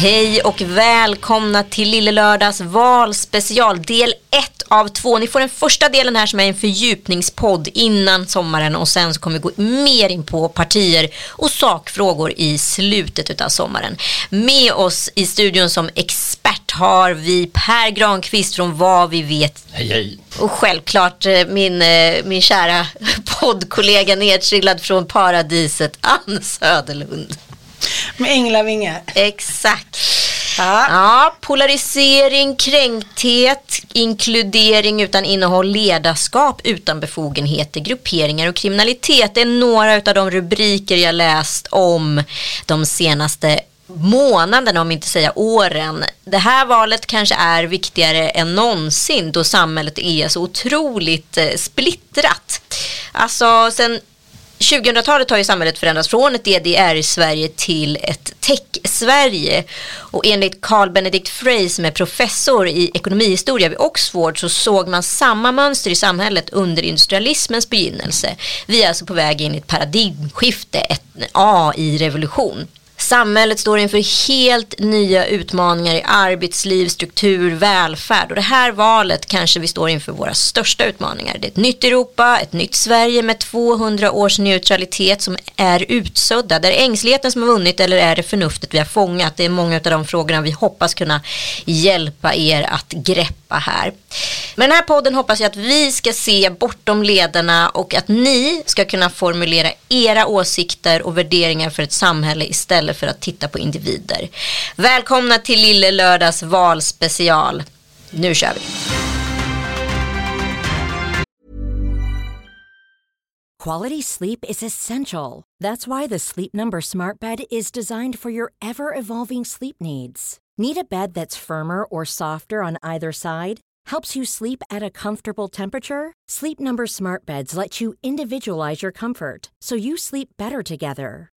Hej och välkomna till Lille Lördags valspecial del 1 av 2. Ni får den första delen här som är en fördjupningspodd innan sommaren och sen så kommer vi gå mer in på partier och sakfrågor i slutet av sommaren. Med oss i studion som expert har vi Per Granqvist från Vad vi vet. Hej hej. Och självklart eh, min, eh, min kära poddkollega nedtrillad från paradiset Ann Söderlund. Med änglavingar. Exakt. Ja. Ja, polarisering, kränkthet, inkludering utan innehåll, ledarskap utan befogenheter, grupperingar och kriminalitet. Det är några av de rubriker jag läst om de senaste månaderna, om inte säga åren. Det här valet kanske är viktigare än någonsin då samhället är så otroligt eh, splittrat. Alltså sen 2000-talet har ju samhället förändrats från ett DDR-Sverige till ett tech-Sverige. Och enligt Carl Benedict Frey som är professor i ekonomihistoria vid Oxford så såg man samma mönster i samhället under industrialismens begynnelse. Vi är alltså på väg in i ett paradigmskifte, en AI-revolution. Samhället står inför helt nya utmaningar i arbetsliv, struktur, välfärd och det här valet kanske vi står inför våra största utmaningar. Det är ett nytt Europa, ett nytt Sverige med 200 års neutralitet som är utsudda. Är ängsligheten som har vunnit eller är det förnuftet vi har fångat? Det är många av de frågorna vi hoppas kunna hjälpa er att greppa här. Med den här podden hoppas jag att vi ska se bortom ledarna och att ni ska kunna formulera era åsikter och värderingar för ett samhälle istället istället för att titta på individer. Välkomna till Lille Lördags valspecial. Nu kör vi. Quality sleep is essential. That's why the Sleep Number Smart Bed is designed for your ever evolving sleep needs. Need a bed that's firmer or softer on either side? Helps you sleep at a comfortable temperature? Sleep Number Smart Beds let you individualize your comfort so you sleep better together.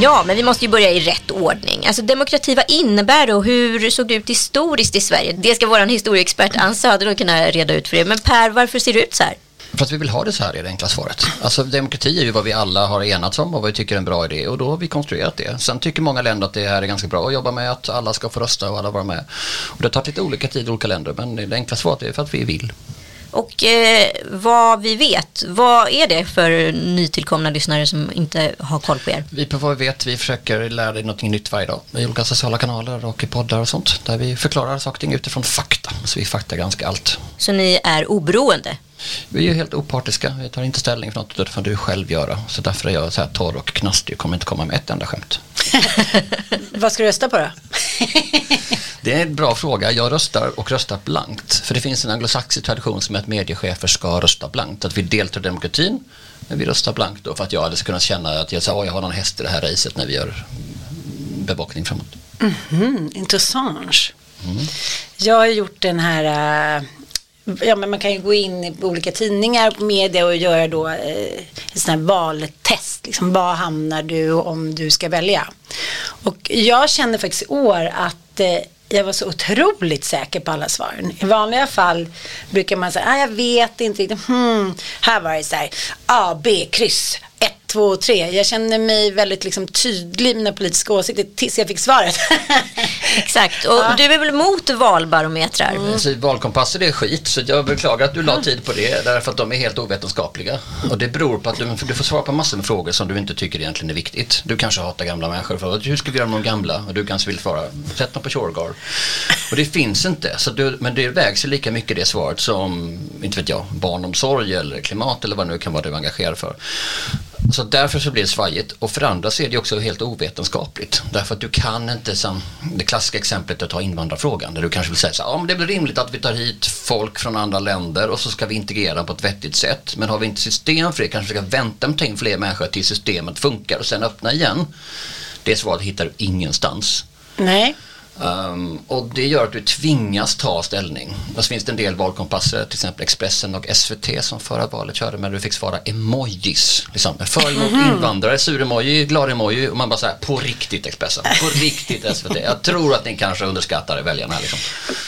Ja, men vi måste ju börja i rätt ordning. Alltså demokrati, vad innebär det och hur såg det ut historiskt i Sverige? Det ska vår historieexpert Ann Söderlund kunna reda ut för er. Men Per, varför ser det ut så här? För att vi vill ha det så här är det enkla svaret. Alltså demokrati är ju vad vi alla har enats om och vad vi tycker är en bra idé och då har vi konstruerat det. Sen tycker många länder att det här är ganska bra att jobba med, att alla ska få rösta och alla vara med. Och det har tagit lite olika tid i olika länder men det enkla svaret är för att vi vill. Och eh, vad vi vet, vad är det för nytillkomna lyssnare som inte har koll på er? Vi på vad vi vet, vi försöker lära dig något nytt varje dag i olika sociala kanaler och i poddar och sånt där vi förklarar saker och ting utifrån fakta. Så vi faktagranskar allt. Så ni är oberoende? Vi är helt opartiska, vi tar inte ställning för något, det får du själv göra. Så därför är jag så här torr och knastig och kommer inte komma med ett enda skämt. Vad ska du rösta på då? Det är en bra fråga. Jag röstar och röstar blankt. För det finns en anglosaxisk tradition som är att mediechefer ska rösta blankt. Att vi deltar i demokratin, men vi röstar blankt då för att jag hade kunnat känna att jag, sa, jag har någon häst i det här racet när vi gör bevakning framåt. Mm, intressant. Jag har gjort den här, äh, ja men man kan ju gå in i olika tidningar på media och göra då eh, ett sånt här valtest. Liksom, var hamnar du om du ska välja? Och jag känner faktiskt i år att eh, jag var så otroligt säker på alla svaren. I vanliga fall brukar man säga, ah, jag vet inte riktigt, hmm. här var det så här, A, B, kryss, 1, två och tre. Jag kände mig väldigt liksom, tydlig i mina politiska åsikter tills jag fick svaret. Exakt, och du är väl emot valbarometrar? Mm. Så valkompasser det är skit, så jag beklagar att du la tid på det därför att de är helt ovetenskapliga. Och det beror på att du, du får svara på massor med frågor som du inte tycker egentligen är viktigt. Du kanske hatar gamla människor för hur ska vi göra med de gamla? Och du kanske vill svara, sätt dem på Shurgard. Och det finns inte, så du, men det vägs ju lika mycket det svaret som, inte vet jag, barnomsorg eller klimat eller vad det nu kan vara du är engagerad för. Så därför så blir det svajigt och för andra så är det också helt ovetenskapligt. Därför att du kan inte, som det klassiska exemplet att ta invandrarfrågan, där du kanske vill säga så här, ja men det är väl rimligt att vi tar hit folk från andra länder och så ska vi integrera på ett vettigt sätt. Men har vi inte system för det kanske vi ska vänta med att ta in fler människor tills systemet funkar och sen öppna igen. Det svaret hittar du ingenstans. Nej. Um, och det gör att du tvingas ta ställning. Och så finns det en del valkompasser, till exempel Expressen och SVT som förra valet körde med du fick svara emojis. Liksom. För emot invandrare, sur-emoji, glad-emoji och man bara säger på riktigt Expressen, på riktigt SVT. Jag tror att ni kanske underskattar väljarna. Liksom.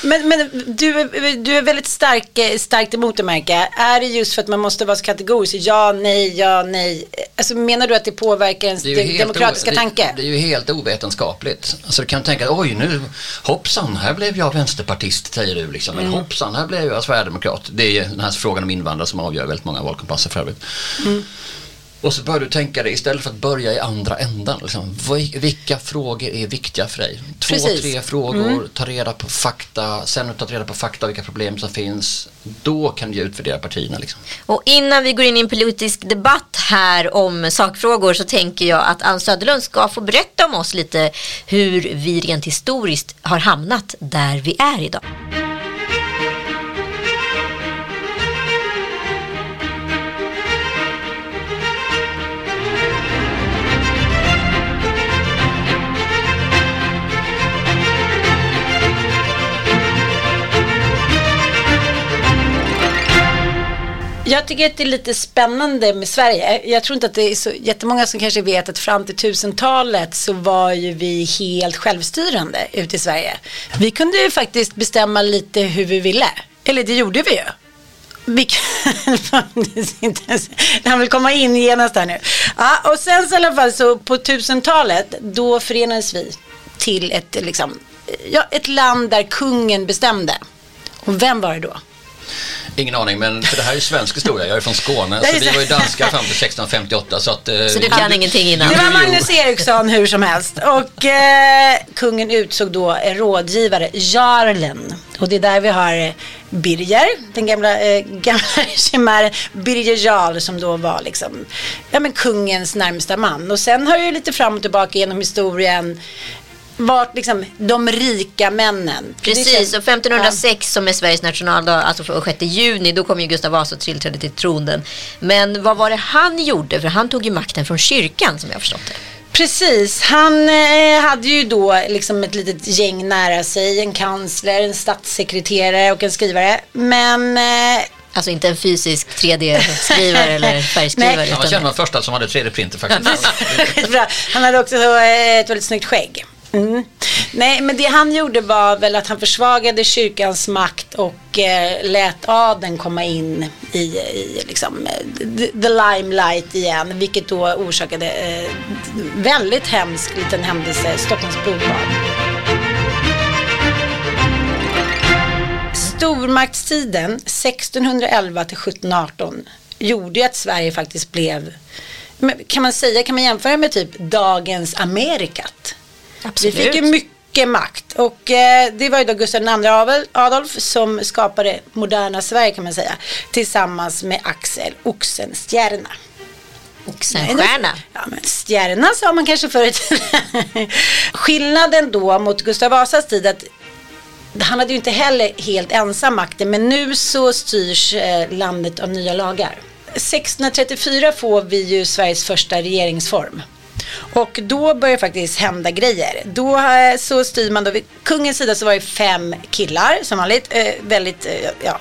Men, men du, är- du är väldigt stark, eh, starkt emot det märker. Är det just för att man måste vara så kategorisk? Ja, nej, ja, nej. Alltså menar du att det påverkar ens Det demokratiska o- tanke? Det, det är ju helt ovetenskapligt. Alltså du kan tänka, oj nu, hoppsan, här blev jag vänsterpartist säger du liksom. Mm. Eller hoppsan, här blev jag sverigedemokrat. Det är den här frågan om invandrare som avgör väldigt många valkompasser för övrigt. Mm. Och så bör du tänka dig istället för att börja i andra ändan. Liksom, Vil- vilka frågor är viktiga för dig? Två, Precis. Mm. tre frågor, ta reda på fakta, sen du tagit reda på fakta vilka problem som finns. Då kan du utvärdera partierna. Liksom. Och innan vi går in i en politisk debatt här om sakfrågor så tänker jag att Ann Söderlund ska få berätta om oss lite hur vi rent historiskt har hamnat där vi är idag. Jag tycker att det är lite spännande med Sverige. Jag tror inte att det är så jättemånga som kanske vet att fram till 1000-talet så var ju vi helt självstyrande ute i Sverige. Vi kunde ju faktiskt bestämma lite hur vi ville. Eller det gjorde vi ju. Vi inte ens, han vill komma in genast här nu. Ja, och sen så i alla fall så på 1000-talet då förenades vi till ett, liksom, ja, ett land där kungen bestämde. Och vem var det då? Ingen aning, men för det här är svensk historia. Jag är från Skåne, så vi det. var ju danskar fram till 1658. Så, att, eh, Så du kan ingenting innan? Det var. Magnus Eriksson hur som helst. Och eh, kungen utsåg då en rådgivare, Jarlen. Och det är där vi har eh, Birger, den gamla, eh, gamla chimären, Birger Jarl som då var liksom, ja men kungens närmsta man. Och sen har ju lite fram och tillbaka genom historien varit liksom de rika männen. Precis, och 1506 som är Sveriges nationaldag, alltså för 6 juni, då kom ju Gustav Vasa och tillträdde till tronen. Men vad var det han gjorde? För han tog ju makten från kyrkan som jag har förstått det. Precis, han eh, hade ju då liksom ett litet gäng nära sig, en kansler, en statssekreterare och en skrivare. Men eh, Alltså inte en fysisk 3D-skrivare eller färgskrivare. Nej. Han var den första som hade 3D-printer faktiskt. Han hade också eh, ett väldigt snyggt skägg. Mm. Nej, men det han gjorde var väl att han försvagade kyrkans makt och eh, lät adeln komma in i, i liksom, the, limelight igen, vilket då orsakade eh, väldigt hemsk liten händelse, Stockholms blodbad. Stormaktstiden 1611 till 1718 gjorde ju att Sverige faktiskt blev, kan man säga, kan man jämföra med typ dagens Amerikat? Absolut. Vi fick ju mycket makt och eh, det var ju då Gustav II Adolf- som skapade moderna Sverige kan man säga tillsammans med Axel Oxenstierna. Oxenstierna. Ja, men stjärna sa man kanske förut. Skillnaden då mot Gustav Vasas tid att han hade ju inte heller helt ensam makten men nu så styrs eh, landet av nya lagar. 1634 får vi ju Sveriges första regeringsform. Och då börjar faktiskt hända grejer. Då eh, så styr man då, vid kungens sida så var det fem killar som vanligt, eh, väldigt, eh, ja,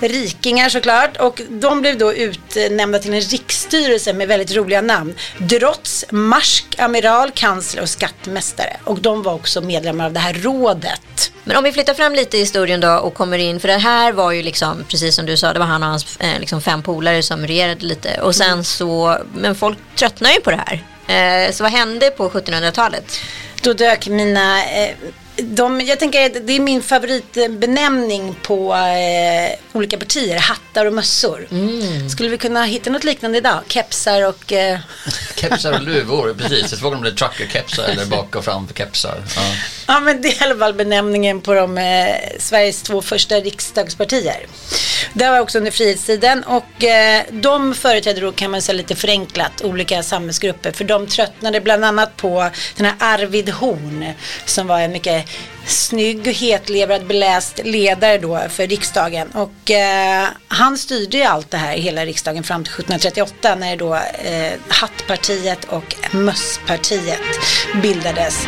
rikingar såklart. Och de blev då utnämnda till en riksstyrelse med väldigt roliga namn. Drotts, marsk, amiral, kansler och skattmästare. Och de var också medlemmar av det här rådet. Men om vi flyttar fram lite i historien då och kommer in, för det här var ju liksom, precis som du sa, det var han och hans eh, liksom fem polare som regerade lite. Och sen så, men folk tröttnar ju på det här. Eh, så vad hände på 1700-talet? Då dök mina eh, de, jag tänker att det är min favoritbenämning på eh, olika partier, hattar och mössor. Mm. Skulle vi kunna hitta något liknande idag? Kepsar och... Eh... Kepsar och luvor, precis. Jag frågar om det är trucker-kepsar eller bak och fram-kepsar. Ja. ja, men det är i alla fall benämningen på de eh, Sveriges två första riksdagspartier. Det var också under frihetstiden och eh, de företrädde då kan man säga lite förenklat olika samhällsgrupper för de tröttnade bland annat på den här Arvid Horn som var en mycket snygg och hetlevrad beläst ledare då för riksdagen. Och eh, han styrde ju allt det här i hela riksdagen fram till 1738 när då eh, Hattpartiet och Mösspartiet bildades.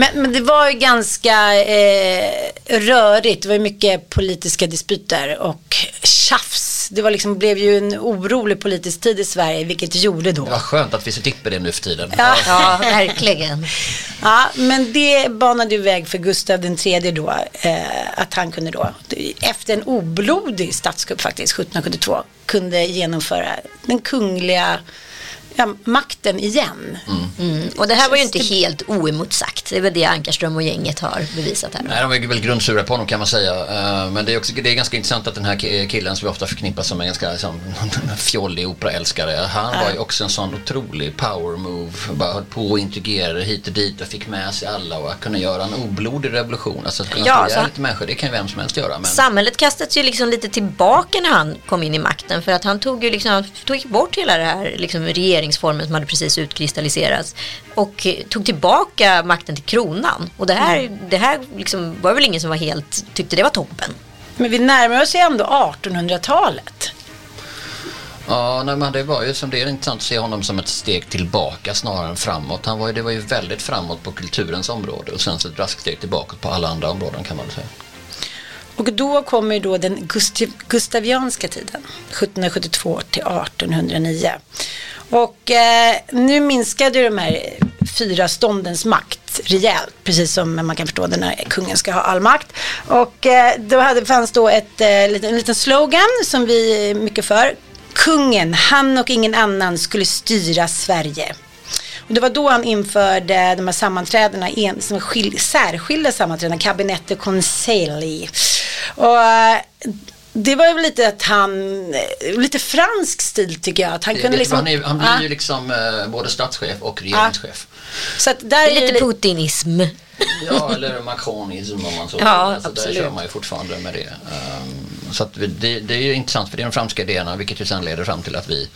Men, men det var ju ganska eh, rörigt. Det var ju mycket politiska dispyter och tjafs. Det var liksom, blev ju en orolig politisk tid i Sverige, vilket det gjorde då. Det var skönt att vi slipper det nu för tiden. Ja, ja verkligen. Ja, men det banade ju väg för Gustav III då, eh, att han kunde då, efter en oblodig statskupp faktiskt, 1772, kunde genomföra den kungliga ja, makten igen. Mm. Mm. Och det här var ju inte helt oemotsagt. Det är väl det Ankarström och gänget har bevisat här. Nej, de är väl grundsura på honom kan man säga. Uh, men det är, också, det är ganska intressant att den här killen som vi ofta förknippar som en ganska liksom, fjollig operaälskare. Han var ju också en sån otrolig power move. Bara höll på och integrerade hit och dit och fick med sig alla och att kunna göra en oblodig revolution. Alltså att kunna ja, så... lite människor, det kan ju vem som helst göra. Men... Samhället kastades ju liksom lite tillbaka när han kom in i makten. För att han tog ju liksom, tog bort hela det här liksom, regeringsformen som hade precis utkristalliserats och tog tillbaka makten till kronan. Och det här, mm. det här liksom var väl ingen som var helt, tyckte det var toppen. Men vi närmar oss ju ändå 1800-talet. Ja, nej, men det var ju som det är intressant att se honom som ett steg tillbaka snarare än framåt. Han var ju, det var ju väldigt framåt på kulturens område och sen så ett raskt steg tillbaka på alla andra områden kan man säga. Och då kommer ju då den gustavianska tiden, 1772 till 1809. Och eh, nu minskade ju de här fyra ståndens makt rejält, precis som man kan förstå när kungen ska ha all makt. Och eh, då hade, fanns då ett, eh, en liten slogan som vi är mycket för. Kungen, han och ingen annan skulle styra Sverige. Och det var då han införde de här sammanträdena, en, som skil, särskilda sammanträden, och konselj. Och eh, det var ju lite att han, lite fransk stil tycker jag. Att han, kunde liksom, han, är, han blir ah. ju liksom eh, både statschef och regeringschef. Ah. Så att där det är lite putinism. Ja, eller macronism om man så Ja, alltså, absolut. Där kör man ju fortfarande med det. Um, så att det, det, är ju intressant för det är de franska idéerna vilket ju sen leder fram till att vi,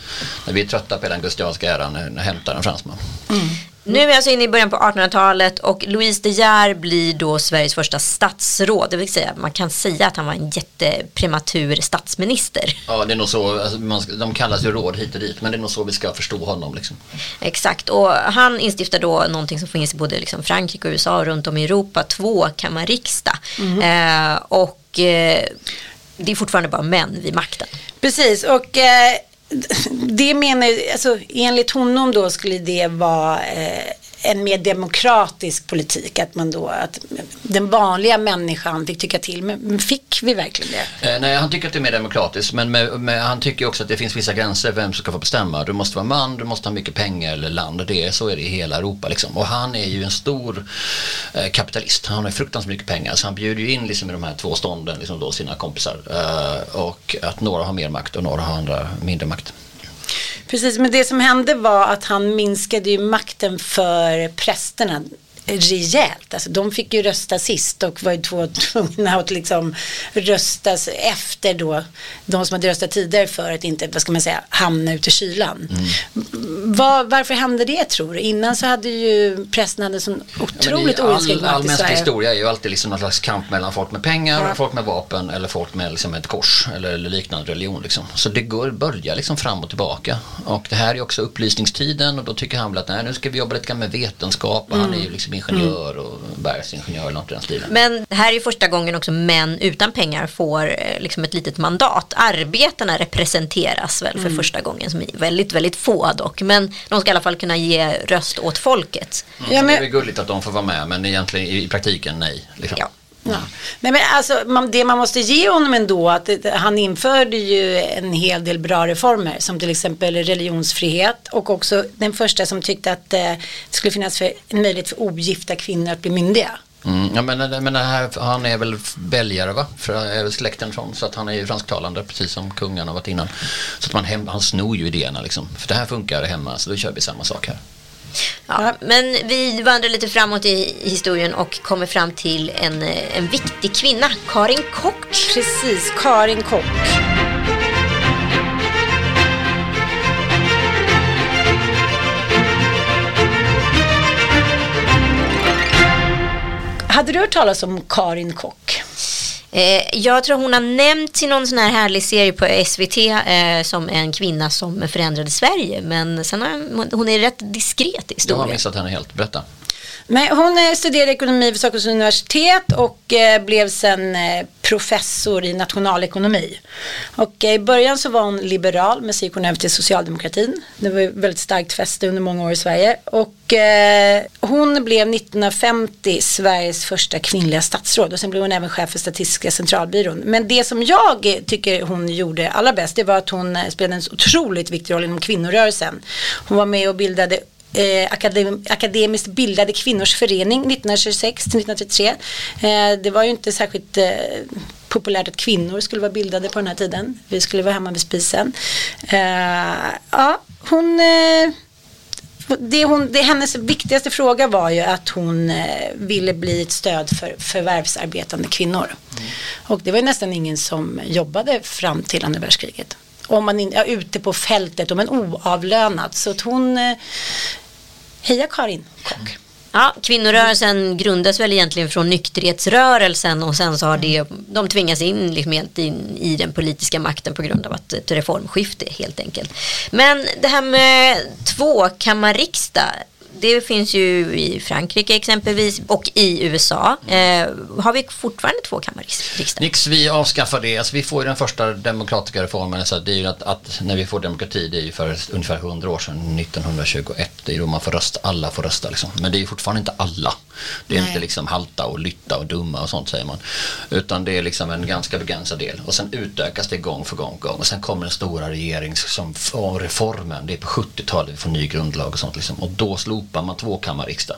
när vi är trötta på den gustavianska äran, hämtar en fransman. Mm. Nu är vi alltså inne i början på 1800-talet och Louise De Geer blir då Sveriges första statsråd. Det vill säga man kan säga att han var en jätteprematur statsminister. Ja, det är nog så. Alltså, man, de kallas ju råd hit och dit, men det är nog så vi ska förstå honom. Liksom. Exakt, och han instiftar då någonting som finns i både liksom Frankrike och USA och runt om i Europa, två kammarriksdag. Mm. Eh, och eh, det är fortfarande bara män vid makten. Precis, och eh, det menar, alltså enligt honom då skulle det vara eh, en mer demokratisk politik. Att man då, att den vanliga människan fick tycka till. Men fick vi verkligen det? Eh, nej, han tycker att det är mer demokratiskt. Men med, med, han tycker också att det finns vissa gränser vem som ska få bestämma. Du måste vara man, du måste ha mycket pengar eller land. Det är, så är det i hela Europa. Liksom. Och han är ju en stor eh, kapitalist. Han har fruktansvärt mycket pengar. Så han bjuder ju in liksom, i de här två stånden liksom då, sina kompisar. Eh, och att några har mer makt och några har andra mindre makt. Precis, men det som hände var att han minskade ju makten för prästerna rejält. Alltså, de fick ju rösta sist och var ju tvungna att liksom röstas efter då de som hade röstat tidigare för att inte, vad ska man säga, hamna ute i kylan. Mm. Var, varför hände det tror du? Innan så hade ju prästen en sån otroligt ja, oinskränkt makt All mänsklig historia är ju alltid liksom någon slags kamp mellan folk med pengar, ja. folk med vapen eller folk med liksom ett kors eller, eller liknande religion. Liksom. Så det går, börjar liksom fram och tillbaka. Och det här är också upplysningstiden och då tycker han väl att nej, nu ska vi jobba lite grann med vetenskap och mm. han är ju liksom som ingenjör och bergsingenjör eller något i den stilen. Men det här är ju första gången också män utan pengar får eh, liksom ett litet mandat. Arbetarna representeras väl för första gången, som är väldigt, väldigt få dock. Men de ska i alla fall kunna ge röst åt folket. Ja, Det är men, väl gulligt att de får vara med men egentligen i, i praktiken nej. Liksom. Ja ja. Nej, men alltså, man, det man måste ge honom ändå, att det, han införde ju en hel del bra reformer, som till exempel religionsfrihet och också den första som tyckte att eh, det skulle finnas för, en möjlighet för ogifta kvinnor att bli myndiga. Mm, ja, men, men det här, han är väl belgare va? För eh, är väl släkten från så att han är ju fransktalande precis som kungarna varit innan. Så att man hem, han snor ju idéerna liksom. För det här funkar hemma så då kör vi samma sak här. Ja, men vi vandrar lite framåt i historien och kommer fram till en, eh, en viktig kvinna, Karin Kock. Precis, Karin Kock. Hade du hört talas om Karin Kock? Eh, jag tror hon har nämnts i någon sån här härlig serie på SVT eh, som en kvinna som förändrade Sverige. Men sen har hon, är rätt diskret i Jag har historien. missat henne helt. Berätta. Nej, hon eh, studerade ekonomi vid Stockholms universitet och eh, blev sen eh, professor i nationalekonomi. Och i början så var hon liberal men sen gick hon över till socialdemokratin. Det var ju väldigt starkt fäste under många år i Sverige. Och hon blev 1950 Sveriges första kvinnliga statsråd och sen blev hon även chef för Statistiska centralbyrån. Men det som jag tycker hon gjorde allra bäst det var att hon spelade en otroligt viktig roll inom kvinnorörelsen. Hon var med och bildade eh, akadem, akademiskt bildade kvinnors förening 1926 till 1933. Eh, det var ju inte särskilt eh, populärt att kvinnor skulle vara bildade på den här tiden. Vi skulle vara hemma vid spisen. Ja, hon... Det, hon, det hennes viktigaste fråga var ju att hon ville bli ett stöd för förvärvsarbetande kvinnor. Och det var ju nästan ingen som jobbade fram till andra världskriget. Om man in, ja, ute på fältet, om en oavlönad. Så att hon, heja Karin Kock. Ja, kvinnorörelsen grundas väl egentligen från nykterhetsrörelsen och sen så har det, de tvingats in liksom helt in i den politiska makten på grund av att ett reformskifte helt enkelt. Men det här med tvåkammarriksdag, det finns ju i Frankrike exempelvis och i USA. Eh, har vi fortfarande tvåkammarriksdag? Nix, vi avskaffar det. Alltså, vi får ju den första demokratiska reformen. Så det är ju att, att när vi får demokrati, det är ju för ungefär 100 år sedan, 1921. Det är då man får rösta, alla får rösta liksom. Men det är ju fortfarande inte alla. Det är Nej. inte liksom halta och lytta och dumma och sånt säger man. Utan det är liksom en ganska begränsad del. Och sen utökas det gång för gång. gång. Och sen kommer den stora regerings som, och reformen. Det är på 70-talet vi får ny grundlag och sånt liksom. Och då slopar man tvåkammarriksdag.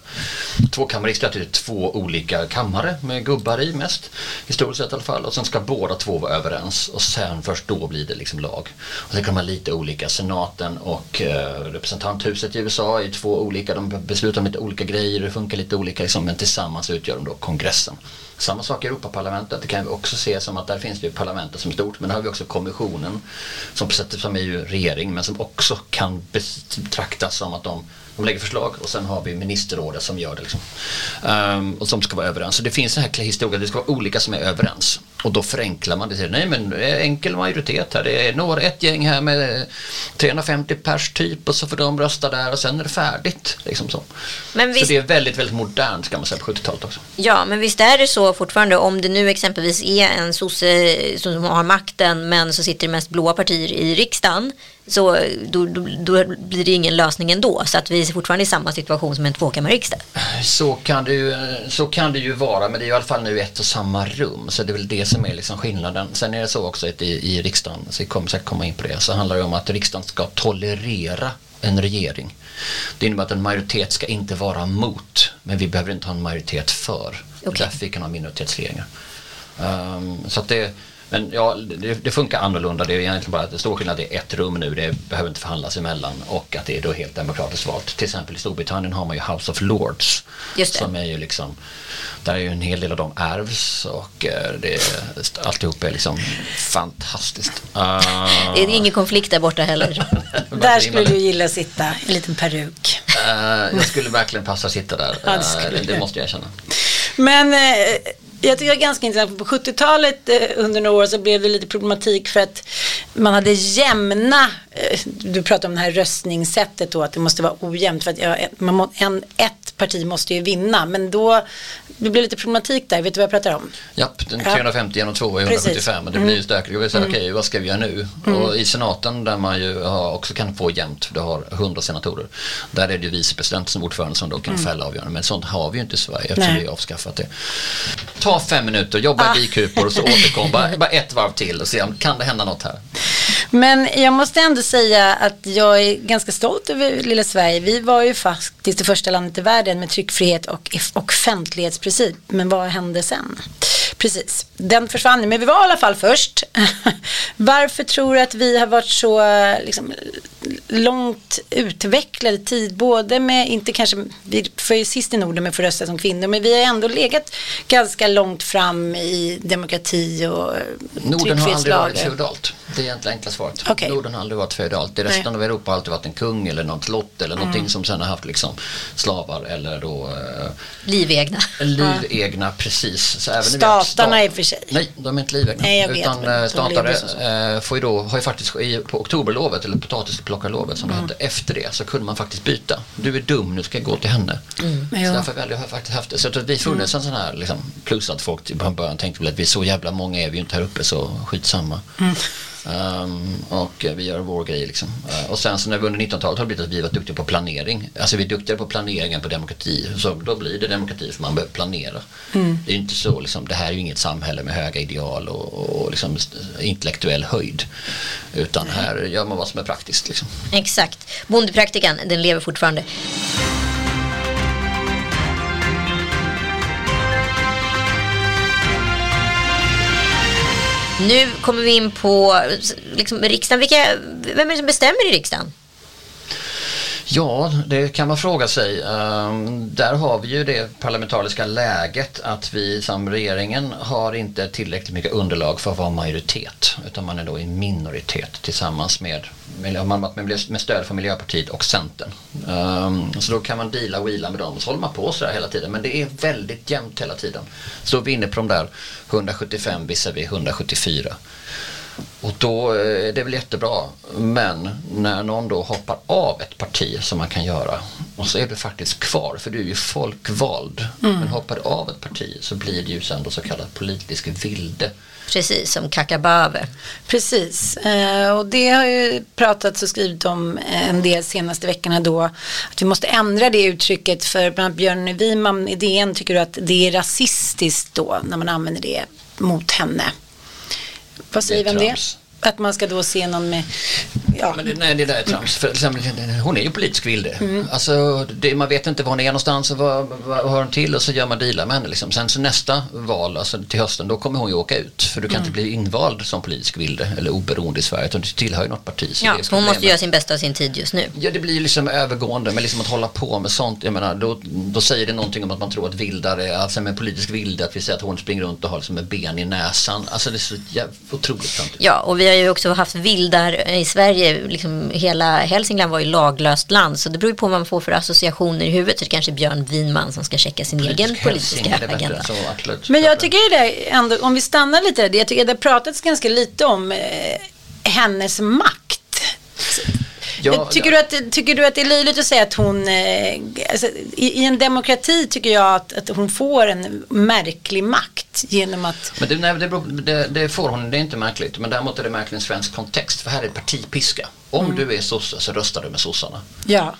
Tvåkammarriksdag är två olika kammare med gubbar i mest. Historiskt sett i alla fall. Och sen ska båda två vara överens. Och sen först då blir det liksom lag. Och sen kan man lite olika. Senaten och eh, representanthuset i USA är två olika. De beslutar om lite olika grejer. Det funkar lite olika liksom. Men tillsammans utgör de då kongressen. Samma sak i Europaparlamentet. Det kan vi också se som att där finns det ju parlamentet som är stort. Men där har vi också kommissionen som, på sätt- som är ju regering men som också kan betraktas som att de de lägger förslag och sen har vi ministerrådet som gör det. Liksom. Um, och som ska vara överens. Så det finns en här historia, det ska vara olika som är överens. Och då förenklar man det till, nej men enkel majoritet här. Det är några, ett gäng här med 350 pers typ och så får de rösta där och sen är det färdigt. Liksom så. Men så visst, det är väldigt, väldigt modernt ska man säga på 70-talet också. ja, men visst är det så fortfarande om det nu exempelvis är en sosse som har makten men så sitter det mest blåa partier i riksdagen så då, då, då blir det ingen lösning ändå. Så att vi är fortfarande i samma situation som en tvåkammarriksdag. Så kan, det ju, så kan det ju vara, men det är i alla fall nu ett och samma rum. Så det är väl det som är liksom skillnaden. Sen är det så också att i, i riksdagen, så vi kommer säkert komma in på det, så handlar det om att riksdagen ska tolerera en regering. Det innebär att en majoritet ska inte vara mot, men vi behöver inte ha en majoritet för. Okej. därför vi kan ha minoritetsregeringar. Um, så att det, men ja, det, det funkar annorlunda. Det är egentligen bara att det stor skillnad är ett rum nu. Det behöver inte förhandlas emellan och att det är då helt demokratiskt valt. Till exempel i Storbritannien har man ju House of Lords. Just det. Som är ju liksom, där är ju en hel del av dem ärvs och eh, det är, alltihop är liksom fantastiskt. Uh, Det är ingen konflikt där borta heller. Där skulle du gilla att sitta, en liten peruk. Eh, jag skulle verkligen passa att sitta där. Ja, det Eh, det, måste jag erkänna. Men jag tycker det är ganska intressant, på 70-talet eh, under några år så blev det lite problematik för att man hade jämna, eh, du pratar om det här röstningssättet då, att det måste vara ojämnt för att man må, en, ett parti måste ju vinna, men då det blir lite problematik där, vet du vad jag pratar om? Ja, den 350 genom 2 är 175 och det blir ju stökigt. Jag vill säga, okej, vad ska vi göra nu? Och i senaten där man ju också kan få jämnt, för du har 100 senatorer, där är det ju vicepresidenten som ordförande som då kan fälla avgörande. Men sånt har vi ju inte i Sverige eftersom Nej. vi har avskaffat det. Ta fem minuter, jobba i bikupor och så återkom, bara, bara ett varv till och se om kan det hända något här. Men jag måste ändå säga att jag är ganska stolt över lilla Sverige. Vi var ju faktiskt det första landet i världen med tryckfrihet och off- offentlighetsprincip. Men vad hände sen? Precis, den försvann men vi var i alla fall först. Varför tror du att vi har varit så liksom, långt utvecklade tid, både med, inte kanske, vi för ju sist i Norden med att få rösta som kvinnor, men vi har ändå legat ganska långt fram i demokrati och Norden har aldrig varit feodalt. Det är egentligen enkla svaret. Okej. Norden har aldrig varit feodalt. I resten Nej. av Europa har alltid varit en kung eller något lott eller någonting som sen har haft liksom slavar eller då eh, Livegna. livegna precis. Så även har Statarna sta- i och för sig. Nej, de är inte livegna. Nej, jag vet, Utan men eh, statare eh, får ju då, har ju faktiskt i, på oktoberlovet eller potatisplockarlovet som det hette. Efter det så kunde man faktiskt byta. Du är dum, nu ska jag gå till henne. Så Ja. därför väljer jag faktiskt haft det. Så att vi funnits en sån här liksom, plus att folk i början tänkte väl att vi är så jävla många är vi ju inte här uppe så skitsamma. Ehm, och vi gör vår grej liksom. Eh, och sen så när vi under 1900-talet har blivit att vi varit duktiga på planering. Alltså vi är duktigare på planering än på demokrati. Så då blir det demokrati för man behöver planera. Det är inte så liksom, det här är ju inget samhälle med höga ideal och, och liksom intellektuell höjd. Utan här gör man vad som är praktiskt liksom. Exakt. Bondepraktikan, den lever fortfarande. Nu kommer vi in på liksom, riksdagen. Vilka, vem är det som bestämmer i riksdagen? Ja, det kan man fråga sig. Ehm, där har vi ju det parlamentariska läget att vi som regeringen har inte tillräckligt mycket underlag för att vara majoritet utan man är då i minoritet tillsammans med, med, stöd från Miljöpartiet och Centern. Ehm, så då kan man deala och wheela med dem och så håller man på sådär hela tiden men det är väldigt jämnt hela tiden. Så vi är inne på de där 175 visavi 174. Och då är det väl jättebra. Men när någon då hoppar av ett parti som man kan göra och så är du faktiskt kvar för du är ju folkvald. Men hoppar du av ett parti så blir det ju sen då så kallad politisk vilde. Precis som Kakabave. Precis, eh, och det har ju pratats och skrivit om en del senaste veckorna då. Att vi måste ändra det uttrycket för bland annat Björn Wiman i DN tycker du att det är rasistiskt då när man använder det mot henne. Vad säger vi om det? trams. Att man ska då se någon med, ja, Men det, nej, det där är trams. För exempel, hon är ju politisk vilde. Mm. Alltså, det, man vet inte var hon är någonstans och vad, vad, vad hör hon till och så gör man dealar med henne. Liksom. Sen så nästa val, alltså till hösten, då kommer hon ju åka ut. För du kan Mm. inte bli invald som politisk vilde eller oberoende i Sverige utan du tillhör ju något parti. Så Ja, så hon måste göra sin bästa av sin tid just nu. Ja, det blir ju liksom övergående, men liksom att hålla på med sånt, jag menar, då, då säger det någonting om att man tror att vildar är, alltså med politisk vilde, att vi säger att hon springer runt och har liksom med ben i näsan. Alltså det är så jävla otroligt framtid. Ja, och vi har ju också haft vildar i Sverige. Liksom hela Hälsingland var ju laglöst land. Så det beror ju på vad man får för associationer i huvudet. Så det kanske är Björn Winman som ska checka sin egen politiska agenda. Men jag tycker det ändå, om vi stannar lite där, jag tycker det har pratats ganska lite om eh, hennes makt. Ja, tycker, ja. Du att, tycker du att det är löjligt att säga att hon, eh, alltså, i, i en demokrati tycker jag att, att hon får en märklig makt genom att, Men det, nej, det, beror, det, det får hon, det är inte märkligt. Men däremot är det märkligt i en svensk kontext. För här är partipiska. Om Mm. du är sosse så röstar du med sossarna. ja,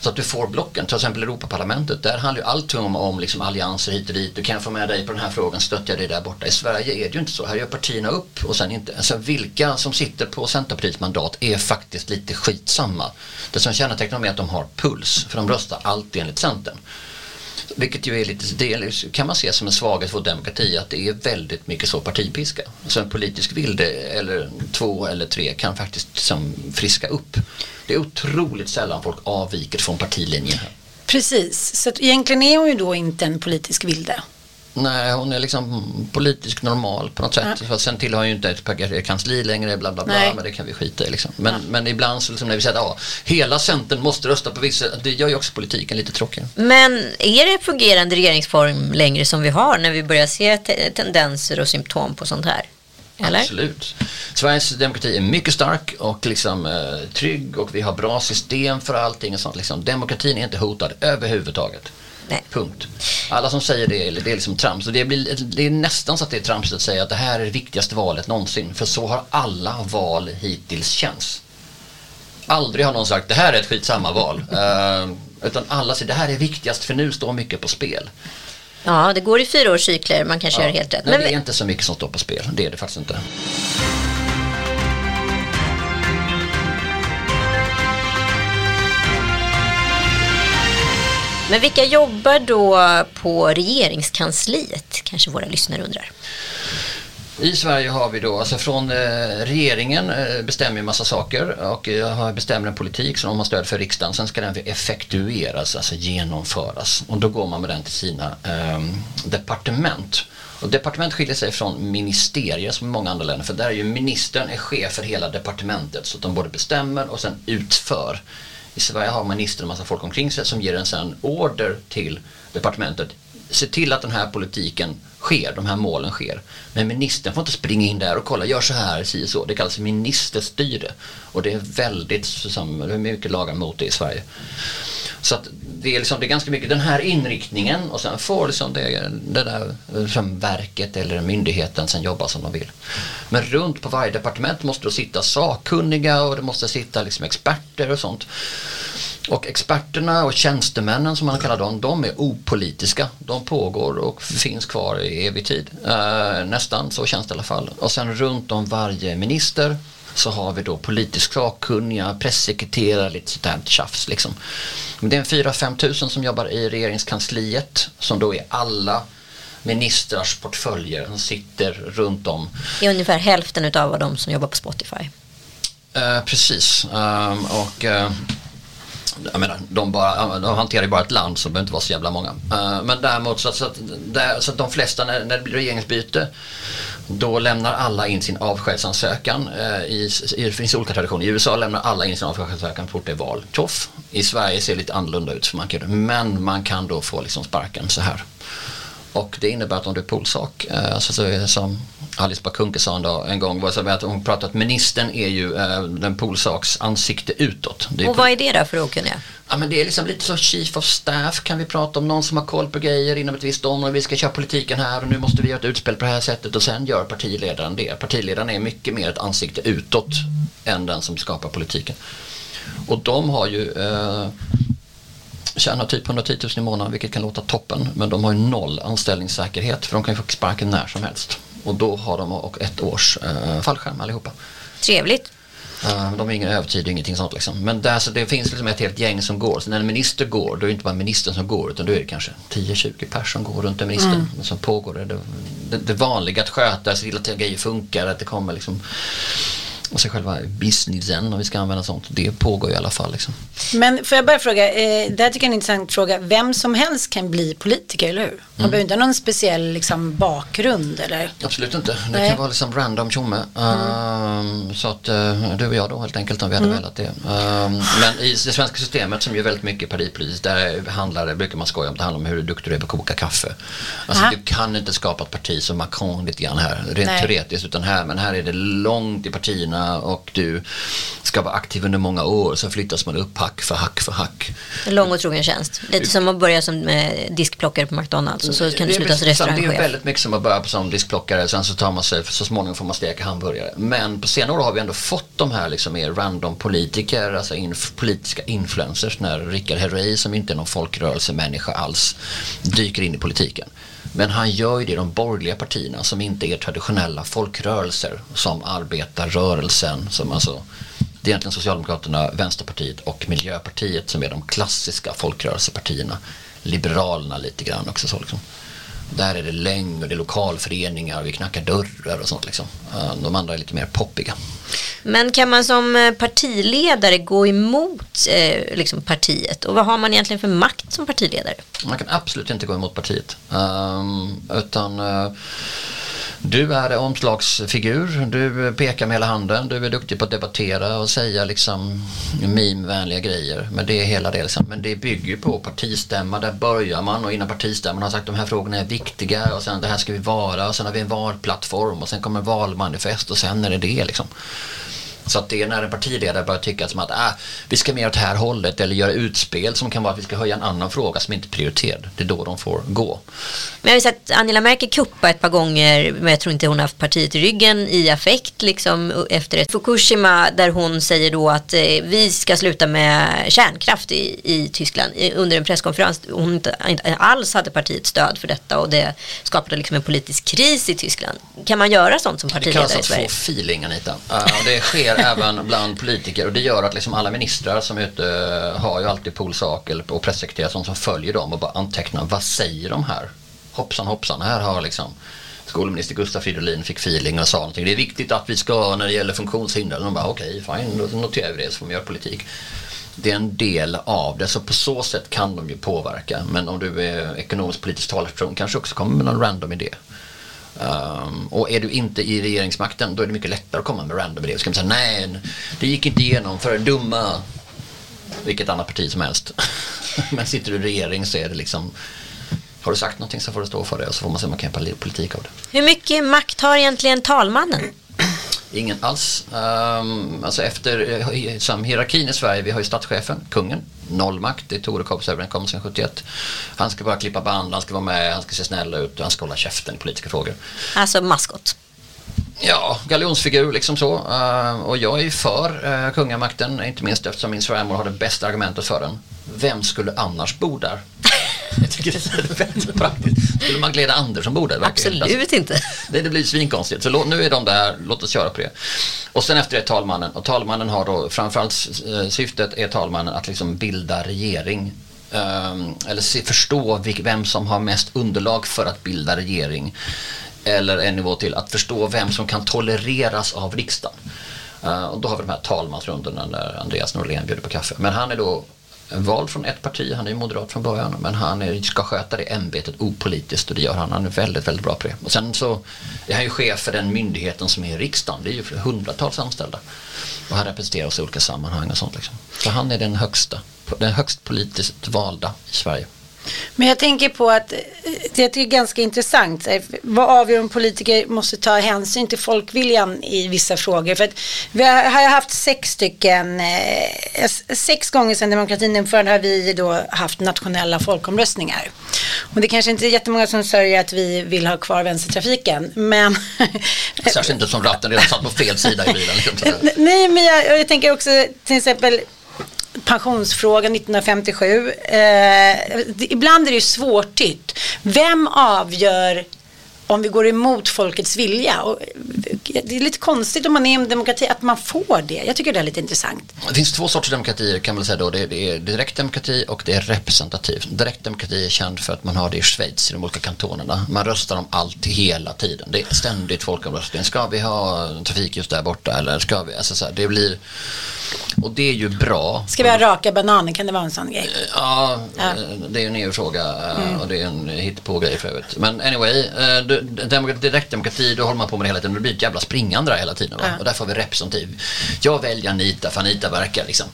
så att du får blocken, till exempel Europaparlamentet, där handlar ju allting om, om liksom allianser hit och dit. Du kan jag få med dig på den här frågan, stöttar jag dig där borta. I Sverige är det ju inte så, här gör partierna upp och sen inte. Alltså vilka som sitter på Centerpartiets mandat är faktiskt lite skitsamma. Det som kännetecknar dem är att de har puls, för de röstar alltid enligt Centern. Vilket ju är lite, det kan man se som en svaghet för vår demokrati att det är väldigt mycket så partipiska. Så en politisk vilde eller två eller tre kan faktiskt som friska upp. Det är otroligt sällan folk avviker från partilinjen. precis. Så egentligen är hon ju då inte en politisk vilde. Nej, hon är liksom politisk normal på något sätt. För sen tillhör hon ju inte ett kansli längre, bla bla bla, Nej. men det kan vi skita i liksom. Men, men ibland så liksom när vi säger att ja, hela Centern måste rösta på vissa, det gör ju också politiken lite tråkigare. Men är det fungerande regeringsform längre som vi har när vi börjar se te- tendenser och symptom på sånt här? Eller? Absolut. Sveriges demokrati är mycket stark och liksom, eh, trygg och vi har bra system för allting och sånt. Liksom. Demokratin är inte hotad överhuvudtaget. Nej. Punkt. Alla som säger det, det är liksom trams. Och det, blir, det är nästan så att det är tramsigt att säga att det här är det viktigaste valet någonsin. För så har alla val hittills känts. Aldrig har någon sagt det här är ett skitsamma val. Uh, utan alla säger det här är viktigast för nu står mycket på spel. Ja, det går i fyraårscykler, man kanske Ja, gör helt rätt. Men Men det är inte så mycket som står på spel. Det är det faktiskt inte. Men vilka jobbar då på regeringskansliet? Kanske våra lyssnare undrar. I Sverige har vi då, alltså från eh, regeringen eh, bestämmer ju massa saker och eh, bestämmer en politik som de har stöd för riksdagen. Sen ska den effektueras, alltså genomföras. Och då går man med den till sina eh, departement. Och departement skiljer sig från ministerier som i många andra länder. För där är ju ministern är chef för hela departementet. Så att de både bestämmer och sen utför. I Sverige har ministern en massa folk omkring sig som ger en sen order till departementet. Se till att den här politiken sker, de här målen sker. Men ministern får inte springa in där och kolla, gör så här, si och så. Det kallas ministerstyre. Och det är väldigt, som, det är mycket lagar mot det i Sverige. Så att det är, liksom, det är ganska mycket den här inriktningen och sen får liksom det, det där liksom verket eller myndigheten sen jobba som de vill. Men runt på varje departement måste det sitta sakkunniga och det måste sitta liksom experter och sånt. Och experterna och tjänstemännen som man kallar dem, de är opolitiska. De pågår och finns kvar i evig tid. Eh, nästan, så känns det i alla fall. Och sen runt om varje minister så har vi då politiskt sakkunniga, pressekreterare, lite sånt där tjafs liksom. Men det är en 4-5 tusen som jobbar i regeringskansliet som då är alla ministrars portföljer som sitter runt om Det är ungefär hälften utav de som jobbar på Spotify. Eh, precis. Ehm, och eh, jag menar, de, bara, de hanterar ju bara ett land så det behöver inte vara så jävla många. Eh, men däremot så att, så, att, där, så att de flesta när, när det blir regeringsbyte då lämnar alla in sin avskedsansökan. Eh, I, i, det finns olika traditioner. I USA lämnar alla in sin avskedsansökan så fort det är val. Tjoff! I Sverige ser det lite annorlunda ut. För man kan, men man kan då få liksom sparken så här. Och det innebär att om du är polsak, eh, alltså så är det som Alice Bah Kuhnke sa en, dag, en gång, var så att hon pratade att ministern är ju eh, den polsaks ansikte utåt. Och vad är det då för okunniga? Ja men det är liksom lite så chief of staff kan vi prata om, någon som har koll på grejer inom ett visst område, vi ska köra politiken här och nu måste vi göra ett utspel på det här sättet och sen gör partiledaren det. Partiledaren är mycket mer ett ansikte utåt än den som skapar politiken. Och de har ju eh, tjänar typ 110 000 i månaden vilket kan låta toppen men de har ju noll anställningssäkerhet för de kan ju få sparken när som helst. Och då har de och ett års eh, fallskärm allihopa. Trevligt. Eh, De är ingen övertid, ingenting sånt liksom. Men där, så det finns liksom ett helt gäng som går. Så när en minister går, då är det inte bara ministern som går utan då är det kanske 10-20 personer som går runt en minister. Mm. Så pågår det, det, det vanliga att sköta, se till att grejer funkar, att det kommer liksom och sig själva businessen om vi ska använda sånt. Det pågår i alla fall liksom. Men får jag bara fråga, eh, det här tycker jag är en intressant fråga. Vem som helst kan bli politiker, eller hur? Man Mm. behöver inte ha någon speciell liksom, bakgrund eller? Absolut inte. Det Nej. kan vara liksom random tjomme. Ehm, så att eh, du och jag då helt enkelt om vi hade velat det. Ehm, men i det svenska systemet som ju väldigt mycket partipolitiskt där handlar det, brukar man skoja om, det handlar om hur duktig du är på att koka kaffe. Alltså Aha. du kan inte skapa ett parti som Macron lite grann här, rent Nej. teoretiskt, utan här, men här är det långt i partierna och du ska vara aktiv under många år, så flyttas man upp hack för hack för hack. Lång och trogen tjänst. Lite som att börja som eh, diskplockare på McDonalds och så kan du sluta som precis- Det är restaurangchef. väldigt mycket som att börja som diskplockare sen så tar man sig, så småningom får man steka hamburgare. Men på senare år har vi ändå fått de här liksom mer random politiker, alltså inf- politiska influencers när Rickard Herrey som inte är någon folkrörelsemänniska alls dyker in i politiken. Men han gör ju det i de borgerliga partierna som inte är traditionella folkrörelser som arbetarrörelsen, som alltså det är egentligen Socialdemokraterna, Vänsterpartiet och Miljöpartiet som är de klassiska folkrörelsepartierna. Liberalerna lite grann också så liksom. Där är det längd och det är lokalföreningar, vi knackar dörrar och sånt liksom. De andra är lite mer poppiga. Men kan man som eh, partiledare gå emot eh, liksom partiet? Och vad har man egentligen för makt som partiledare? Man kan absolut inte gå emot partiet. Ehm, utan eh, du är omslagsfigur, du pekar med hela handen, du är duktig på att debattera och säga liksom meme-vänliga grejer. Men det är hela det liksom. Men det bygger på partistämma, där börjar man och innan partistämman har sagt de här frågorna är viktiga. Och sen det här ska vi vara. Och sen har vi en valplattform. Och sen kommer valmanifest. Och sen är det det liksom. Så att det är när en partiledare börjar tycka som att ah, vi ska mer åt det här hållet eller göra utspel som kan vara att vi ska höja en annan fråga som inte är prioriterad. Det är då de får gå. Men jag har sett Angela Merkel kuppa ett par gånger, men jag tror inte hon har haft partiet i ryggen i affekt liksom efter ett Fukushima där hon säger då att eh, vi ska sluta med kärnkraft i, i Tyskland i, under en presskonferens. Hon inte, inte alls hade partiets stöd för detta och det skapade liksom en politisk kris i Tyskland. Kan man göra sånt som partiledare Det i Sverige? kallas att få feeling Anita. Uh, det sker även bland politiker och det gör att liksom alla ministrar som är ute eh, har ju alltid polsakel och pressekreterare som följer dem och bara antecknar vad säger de här? Hoppsan hoppsan, här har liksom skolminister Gustav Fridolin fick feeling och sa någonting. Det är viktigt att vi ska när det gäller funktionshinder. Och de bara okej, okay, fine, då noterar vi det så får vi göra politik. Det är en del av det, så på så sätt kan de ju påverka. Men om du är ekonomisk politisk talesperson kanske också kommer med någon random idé. Um, och är du inte i regeringsmakten då är det mycket lättare att komma med random idéer. Så kan man säga nej, det gick inte igenom för dumma vilket annat parti som helst. Men sitter du i regering så är det liksom har du sagt någonting så får du stå för det och så får man se om man kan göra politik av det. Hur mycket makt har egentligen talmannen? Ingen alls. Um, alltså efter eh, som hierarkin i Sverige, vi har ju statschefen, kungen, noll makt, det är Torekovsöverenskommelsen 71. Han ska bara klippa band, han ska vara med, han ska se snäll ut och han ska hålla käften i politiska frågor. Alltså maskot. Ja, galjonsfigur liksom så. Uh, och jag är ju för uh, kungamakten, inte minst eftersom min svärmor har det bästa argumentet för den. Vem skulle annars bo där? Jag tycker det är väldigt praktiskt. Skulle Magdalena Andersson bo där? Absolut alltså, inte. Det, det blir svinkonstigt. Så nu är de där, låt oss köra på det. Och sen efter det talmannen. Och talmannen har då, framförallt eh, syftet är talmannen att liksom bilda regering. Um, eller se, förstå vem som har mest underlag för att bilda regering. Eller en nivå till, att förstå vem som kan tolereras av riksdagen. Uh, och då har vi de här talmansrundorna när Andreas Norlén bjuder på kaffe. Men han är då vald från ett parti, han är ju moderat från början, men han är, ska sköta det ämbetet opolitiskt och det gör han. Han är väldigt, väldigt bra på det. Och sen så är han ju chef för den myndigheten som är riksdagen. Det är ju hundratals anställda. Och han representerar oss i olika sammanhang och sånt. Liksom. Så han är den högsta, den högst politiskt valda i Sverige. Men jag tänker på att det är ganska intressant. Vad avgör om politiker måste ta hänsyn till folkviljan i vissa frågor? För att vi har haft sex stycken, eh, sex gånger sedan demokratin infördes har vi då haft nationella folkomröstningar. Och det kanske inte är jättemånga som sörjer att vi vill ha kvar vänstertrafiken, men... Särskilt inte som ratten redan satt på fel sida i bilen. Nej, men jag, jag tänker också till exempel pensionsfrågan 1957. Eh, ibland är det ju svårtytt. Vem avgör om vi går emot folkets vilja. Och det är lite konstigt om man är en demokrati att man får det. Jag tycker det är lite intressant. Det finns två sorters demokratier kan man säga då. Det är direkt demokrati och det är representativ. Direkt demokrati är känd för att man har det i Schweiz i de olika kantonerna. Man röstar om allt hela tiden. Det är ständigt folkomröstning. Ska vi ha trafik just där borta eller ska vi? Alltså så här, det blir och det är ju bra. Ska vi ha raka bananer? Kan det vara en sån grej? Ja, ja. det är en EU-fråga mm. och det är en hittepå-grej för övrigt. Men anyway, eh, direktdemokrati, då håller man på med det hela tiden. Det blir ett jävla springande där hela tiden. Va? Ja. Och därför har vi representativ. Jag väljer Anita, för Anita verkar liksom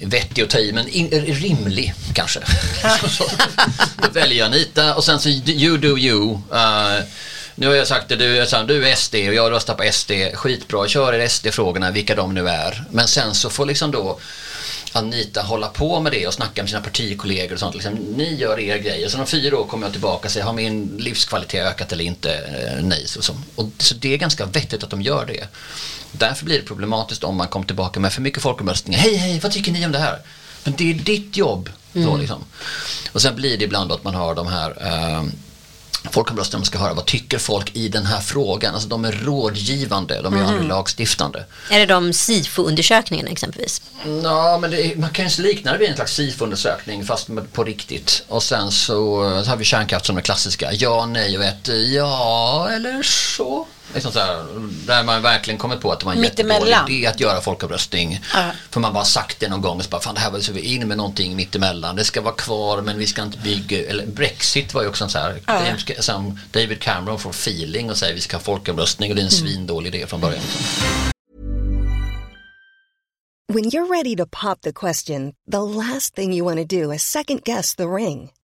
vettig att ta i, men in, rimlig kanske. Ja. då väljer jag Anita och sen så you do you. Uh, nu har jag sagt det, du, du är SD och jag röstar på SD. Skitbra, kör er SD-frågorna, vilka de nu är. Men sen så får liksom då Anita hålla på med det och snacka med sina partikollegor och sånt. Liksom, ni gör er grej. Och sen om fyra år kommer jag tillbaka och säger, har min livskvalitet ökat eller inte? Eh, nej. Så, så. Och, så det är ganska vettigt att de gör det. Därför blir det problematiskt om man kommer tillbaka med för mycket folkomröstningar. Hej, hej, vad tycker ni om det här? Men det är ditt jobb. Mm. Så, liksom. Och sen blir det ibland att man har de här eh, folkomröstningen ska höra vad tycker folk i den här frågan. Alltså de är rådgivande, de är mm. lagstiftande. Är det de SIFO-undersökningarna exempelvis? Ja, men är, man kan ju likna det vid en slags SIFO-undersökning fast på riktigt. Och sen så, så har vi kärnkraft som är klassiska. Ja, nej och ett ja eller så. Liksom så här, där man verkligen kommit på att det var en Mittemellan. jättedålig idé att göra folkomröstning. Ja. För man bara sagt det någon gång och så bara, fan det här var så vi in med någonting mittemellan. Det ska vara kvar men vi ska inte bygga, eller Brexit var ju också en så här, som David Cameron får feeling och säger vi ska ha folkomröstning och det är en Mm. svindålig idé från början. When you're ready to pop the question, the last thing you want to do is second guess the ring.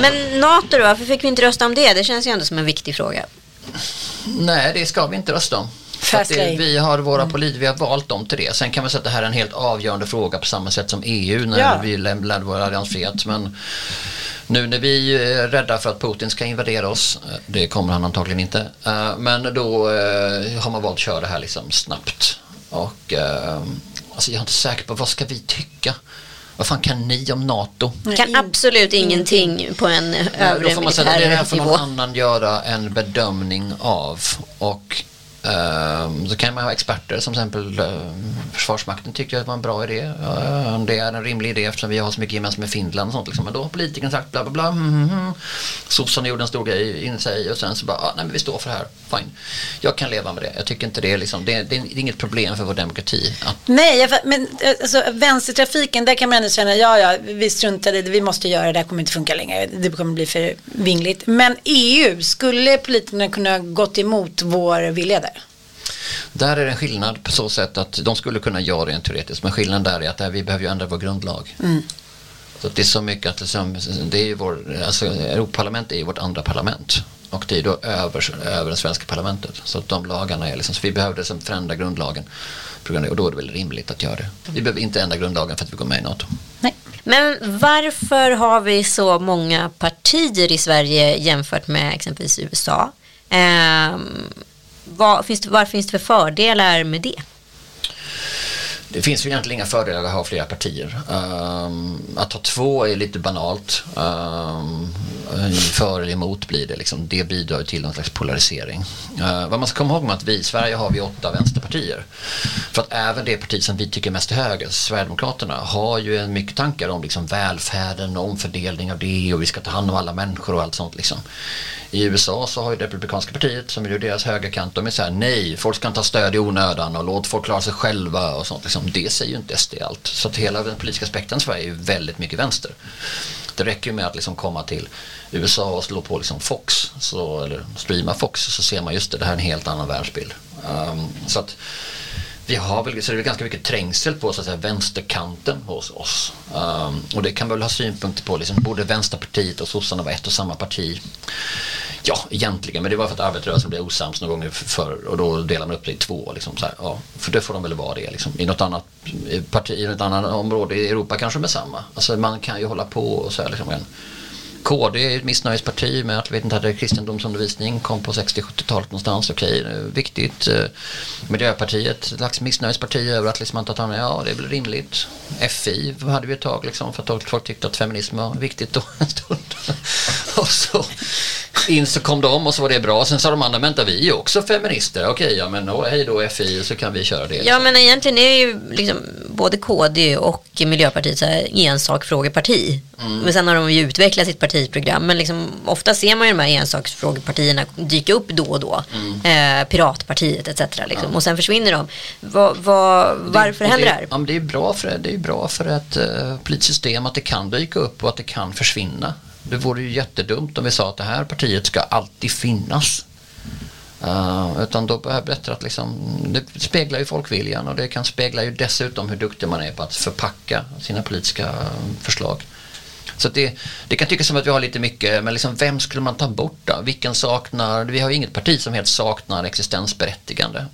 Men, Men NATO då, varför fick vi inte rösta om det? Det känns ju ändå som en viktig fråga. nej, det ska vi inte rösta om. Det, vi har våra politiker, vi har valt dem till det. Sen kan man säga att det här är en helt avgörande fråga på samma sätt som EU när Ja. vi lämnade vår alliansfrihet. Men nu när vi är rädda för att Putin ska invadera oss, eh, det kommer han antagligen inte, eh, men då eh, har man valt att köra det här liksom snabbt. Och alltså jag är inte säker på vad ska vi tycka? Vad fan kan ni om NATO? Kan in- absolut ingenting på en övre Då får man säga att det är det här får någon annan göra en bedömning av. Och Ehm, så kan man ha experter som till exempel eh, Försvarsmakten tycker att det var en bra idé. Det är en rimlig idé eftersom vi har så mycket gemensamt med Finland och sånt. Liksom. Men då har politikern sagt bla bla bla. Mm, mm, mm. Sossarna gjorde en stor grej in sig och sen så bara, ah, nej men vi står för det här. Fine. Jag kan leva med det. Jag tycker inte det är liksom, det, det är inget problem för vår demokrati. Ja. Nej, men eh, alltså, vänstertrafiken, där kan man ändå känna, ja, ja, vi struntade i det, vi måste göra det, det här kommer inte funka längre, det kommer bli för vingligt. Men EU, skulle politikerna kunna gått emot vår vilja där? Där är det en skillnad på så sätt att de skulle kunna göra rent teoretiskt men skillnaden där är att där vi behöver ju ändra vår grundlag. Så att det är så mycket att det, som, det är ju vår, alltså Europaparlamentet är ju vårt andra parlament och det är då över, över det svenska parlamentet. Så att de lagarna är liksom, så vi behövde liksom förändra grundlagen och då är det väl rimligt att göra det. Vi behöver inte ändra grundlagen för att vi går med i NATO. Nej. Men varför har vi så många partier i Sverige jämfört med exempelvis USA? Ehm, vad, finns det, vad finns det för fördelar med det? Det finns ju egentligen inga fördelar att ha flera partier. Um, att ha två är lite banalt. Um, för eller emot blir det liksom. Det bidrar ju till någon slags polarisering. Uh, vad man ska komma ihåg med att vi i Sverige har vi åtta vänsterpartier. För att även det parti som vi tycker är mest till höger, Sverigedemokraterna, har ju en mycket tankar om liksom välfärden och omfördelning av det och vi ska ta hand om alla människor och allt sånt liksom. I USA så har ju det republikanska partiet som är ju deras högerkant, de är så här nej, folk ska inte ha stöd i onödan och låt folk klara sig själva och sånt. Liksom. Det säger ju inte SD allt. Så att hela den politiska spektran i Sverige är ju väldigt mycket vänster. Det räcker ju med att liksom komma till USA och slå på liksom Fox, så, eller streama Fox, så ser man just det, det här är en helt annan världsbild. Um, så att vi har väl, så det är ganska mycket trängsel på så att säga, vänsterkanten hos oss. Um, och det kan man väl ha synpunkter på, liksom, borde Vänsterpartiet och sossarna vara ett och samma parti? Ja, egentligen, men det var för att arbetarrörelsen blev osams någon gång förr och då delade man upp det i två. Liksom, så här, ja, för det får de väl vara det. Liksom. I något annat parti, i något annat område i Europa kanske de är samma. Alltså man kan ju hålla på och så här liksom. KD är ett missnöjesparti med att vi inte hade kristendomsundervisning, kom på 60-70-talet någonstans, okej, är viktigt. Eh, Miljöpartiet, ett slags missnöjesparti över att liksom man tar hand ja det är väl rimligt. FI hade vi ett tag liksom för att folk tyckte att feminism var viktigt då en stund. och så in så kom de och så var det bra. Sen sa de andra, vänta vi är också feminister. Okej, ja men åh, hej då FI så kan vi köra det. Ja men egentligen är ju liksom både KD och Miljöpartiet så här ensakfrågeparti. Mm. Men sen har de ju utvecklat sitt partiprogram. Men liksom, ofta ser man ju de här ensaksfrågepartierna dyka upp då och då. Mm. Eh, Piratpartiet etc. Liksom. Och sen försvinner de. Va, va, varför och händer det här? Ja, det är bra för, det är bra för ett uh, politiskt system att det kan dyka upp och att det kan försvinna. Det vore ju jättedumt om vi sa att det här partiet ska alltid finnas. Uh, utan då är det bättre att liksom, det speglar ju folkviljan och det kan spegla ju dessutom hur duktig man är på att förpacka sina politiska förslag. Så det, det kan tyckas som att vi har lite mycket, men liksom vem skulle man ta bort då? Vilken saknar, vi har ju inget parti som helt saknar existensberättigande.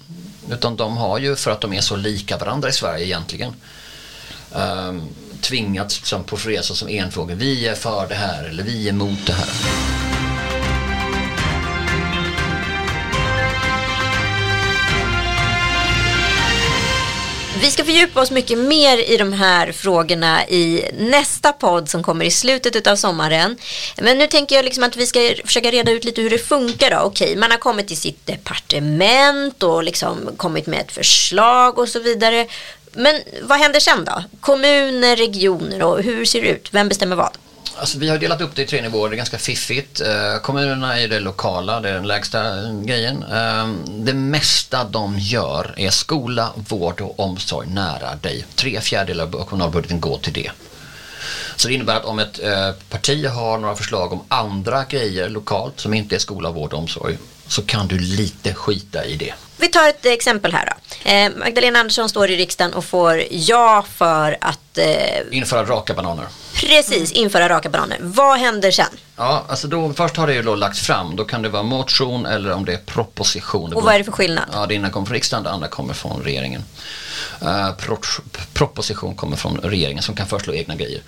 Utan de har ju, för att de är så lika varandra i Sverige egentligen, um, tvingats liksom profilera sig som enfrågor. Vi är för det här eller vi är emot det här. Vi ska fördjupa oss mycket mer i de här frågorna i nästa podd som kommer i slutet av sommaren. Men nu tänker jag liksom att vi ska försöka reda ut lite hur det funkar. Då. Okej, man har kommit till sitt departement och liksom kommit med ett förslag och så vidare. Men vad händer sen då? Kommuner, regioner och hur ser det ut? Vem bestämmer vad? Alltså, vi har delat upp det i tre nivåer, det är ganska fiffigt. Eh, kommunerna är det lokala, det är den lägsta eh, grejen. Eh, det mesta de gör är skola, vård och omsorg nära dig. Tre fjärdedelar av kommunalbudgeten går till det. Så det innebär att om ett eh, parti har några förslag om andra grejer lokalt som inte är skola, vård och omsorg så kan du lite skita i det. Vi tar ett exempel här då. Eh, Magdalena Andersson står i riksdagen och får ja för att eh, Införa raka bananer. precis införa raka bananer. Vad händer sen? Ja, alltså då, först har det ju då lagts fram. Då kan det vara motion eller om det är proposition. Och vad är det för skillnad? Ja, det ena kommer från riksdagen, det andra kommer från regeringen. Eh, proposition kommer från regeringen som kan föreslå egna grejer.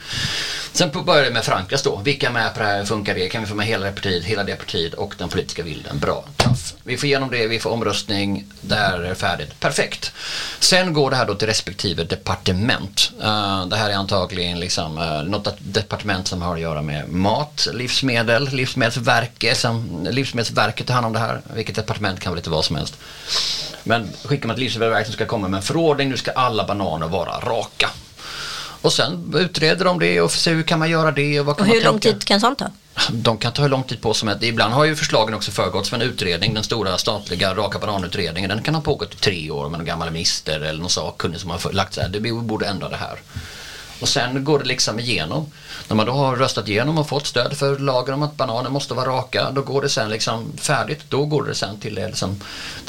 Sen börjar det med förankras då. Vilka är med på det här? Funkar det? Kan vi få med hela det partiet, hela det partiet och den politiska viljan? Bra, Tuff. Vi får igenom det, vi får omröstning, där är det färdigt. Perfekt. Sen går det här då till respektive departement. Uh, det här är antagligen liksom, uh, något departement som har att göra med mat, livsmedel, livsmedelsverket, som, livsmedelsverket tar hand om det här. Vilket departement kan vara lite vad som helst. Men skickar man ett Livsmedelsverket som ska komma med en förordning, nu ska alla bananer vara raka. Och sen utreder de det och ser hur kan man göra det och vad kan Och man hur lång tänka? tid kan sånt ta? De kan ta hur lång tid på som helst. Ibland har ju förslagen också föregåtts av en utredning. Den stora statliga raka bananutredningen. Den kan ha pågått i tre år med en gammal minister eller någon sakkunnig som har lagt så här. Det borde ändra det här. Och sen går det liksom igenom. När man då har röstat igenom och fått stöd för lagen om att bananer måste vara raka. Då går det sen liksom färdigt. Då går det sen till liksom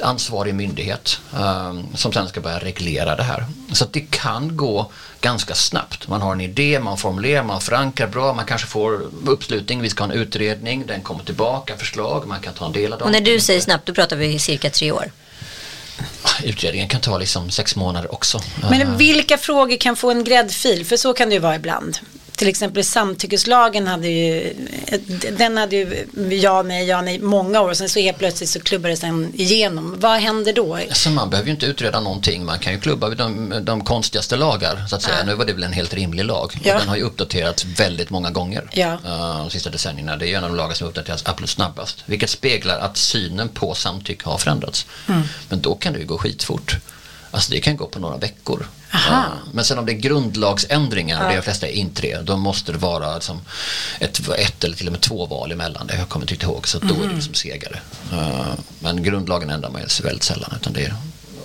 ansvarig myndighet. Um, som sen ska börja reglera det här. Så det kan gå ganska snabbt. Man har en idé, man formulerar, man förankrar bra. Man kanske får uppslutning. Vi ska ha en utredning. Den kommer tillbaka, förslag. Man kan ta en del av dem. Och när du säger snabbt, då pratar vi cirka tre år. Utredningen kan ta liksom sex månader också. Men vilka frågor kan få en gräddfil? För så kan det ju vara ibland. Till exempel samtyckeslagen hade ju, den hade ju ja, nej, ja, nej många år. Sen så helt plötsligt så klubbades den igenom. Vad händer då? Alltså man behöver ju inte utreda någonting. Man kan ju klubba de, de konstigaste lagar. Så att säga. Nu var det väl en helt rimlig lag. Ja. Och den har ju uppdaterats väldigt många gånger Ja. uh, de sista decennierna. Det är ju en av de lagar som uppdaterats absolut snabbast. Vilket speglar att synen på samtycke har förändrats. Men då kan det ju gå skitfort. Alltså det kan gå på några veckor. Ja, Men sen om det är grundlagsändringar, det är de flesta är inte det, då måste det vara liksom ett, ett eller till och med två val emellan. Det jag kommer inte ihåg, så då är det liksom segare. Uh, Men grundlagen ändrar man ju väldigt sällan, utan det är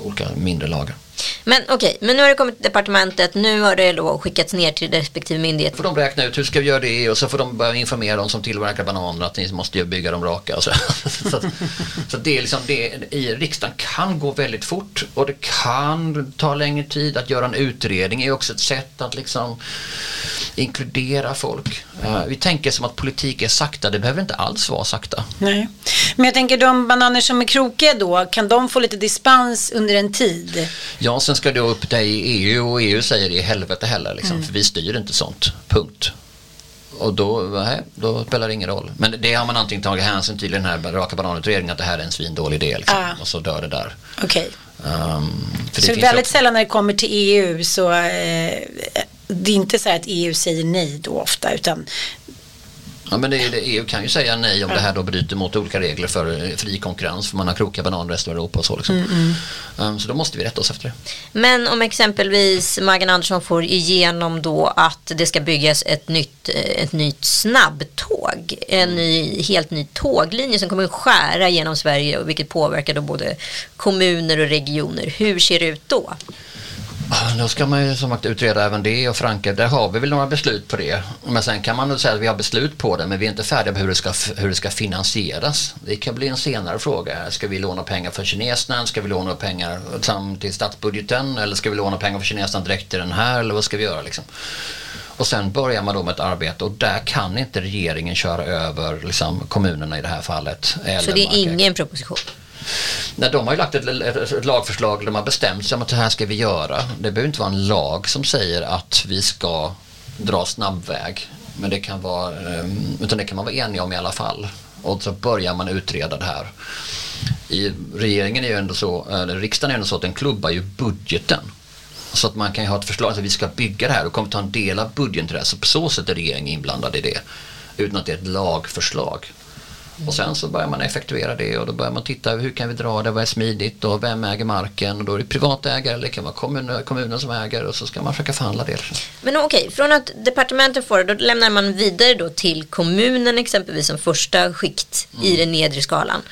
olika mindre lagar. Men okej, men nu har det kommit till departementet. Nu har det då skickats ner till respektive myndighet. får de räkna ut hur ska vi göra det och så får de börja informera de som tillverkar bananer att ni måste ju bygga dem raka. Så så, så det är liksom det, i riksdagen kan gå väldigt fort och det kan ta längre tid. Att göra en utredning är också ett sätt att liksom inkludera folk. Eh, vi tänker som att politik är sakta, det behöver inte alls vara sakta. Nej. Men jag tänker de bananer som är krokiga då, kan de få lite dispens under en tid? Ja, sen ska det upp det i EU och EU säger det i helvete heller, liksom, för vi styr inte sånt, punkt. Och då, nej, då spelar det ingen roll. Men det har man antingen tagit hänsyn till i den här raka bananutredningen att det här är en svindålig idé. Liksom, Ah. Och så dör det där. Okej. Um, för Så finns väldigt också- sällan när det kommer till EU så eh, det är inte så här att EU säger nej då ofta utan Ja, men det, det, EU kan ju säga nej om det här då bryter mot olika regler för eh, fri konkurrens. För man har krokiga bananer i Europa och så. Liksom. Mm, Um, så då måste vi rätta oss efter det. Men om exempelvis Maggan Andersson får igenom då att det ska byggas ett nytt, eh, ett nytt snabbtåg. En ny, helt ny tåglinje som kommer att skära genom Sverige och vilket påverkar då både kommuner och regioner. Hur ser det ut då? Då ska man ju som sagt utreda även det och förankra. Där har vi väl några beslut på det. Men sen kan man nog säga att vi har beslut på det men vi är inte färdiga med hur det ska, hur det ska finansieras. Det kan bli en senare fråga. Ska vi låna pengar för kineserna? Ska vi låna pengar till statsbudgeten? Eller ska vi låna pengar för kineserna direkt till den här? Eller vad ska vi göra liksom? Och sen börjar man då med ett arbete och där kan inte regeringen köra över liksom, kommunerna i det här fallet. Så det är ingen proposition. Nej, de har ju lagt ett, ett, lagförslag där de har bestämt sig om att så här ska vi göra. Det behöver inte vara en lag som säger att vi ska dra snabbväg. Men det kan vara, ehm, utan det kan man vara enig om i alla fall. Och så börjar man utreda det här. I regeringen är ju ändå så, eller riksdagen är ändå så att den klubbar ju budgeten. Så att man kan ju ha ett förslag att vi ska bygga det här och kommer ta en del av budgeten till det här. Så på så sätt är regeringen inblandad i det. Utan att det är ett lagförslag. Och sen så börjar man effektuera det och då börjar man titta hur kan vi dra det, vad är smidigt och vem äger marken och då är det privatägare eller det kan vara kommunen, kommunen som äger och så ska man försöka förhandla det. Men okej, från att departementet får det, då lämnar man vidare då till kommunen exempelvis som första skikt i den nedre skalan.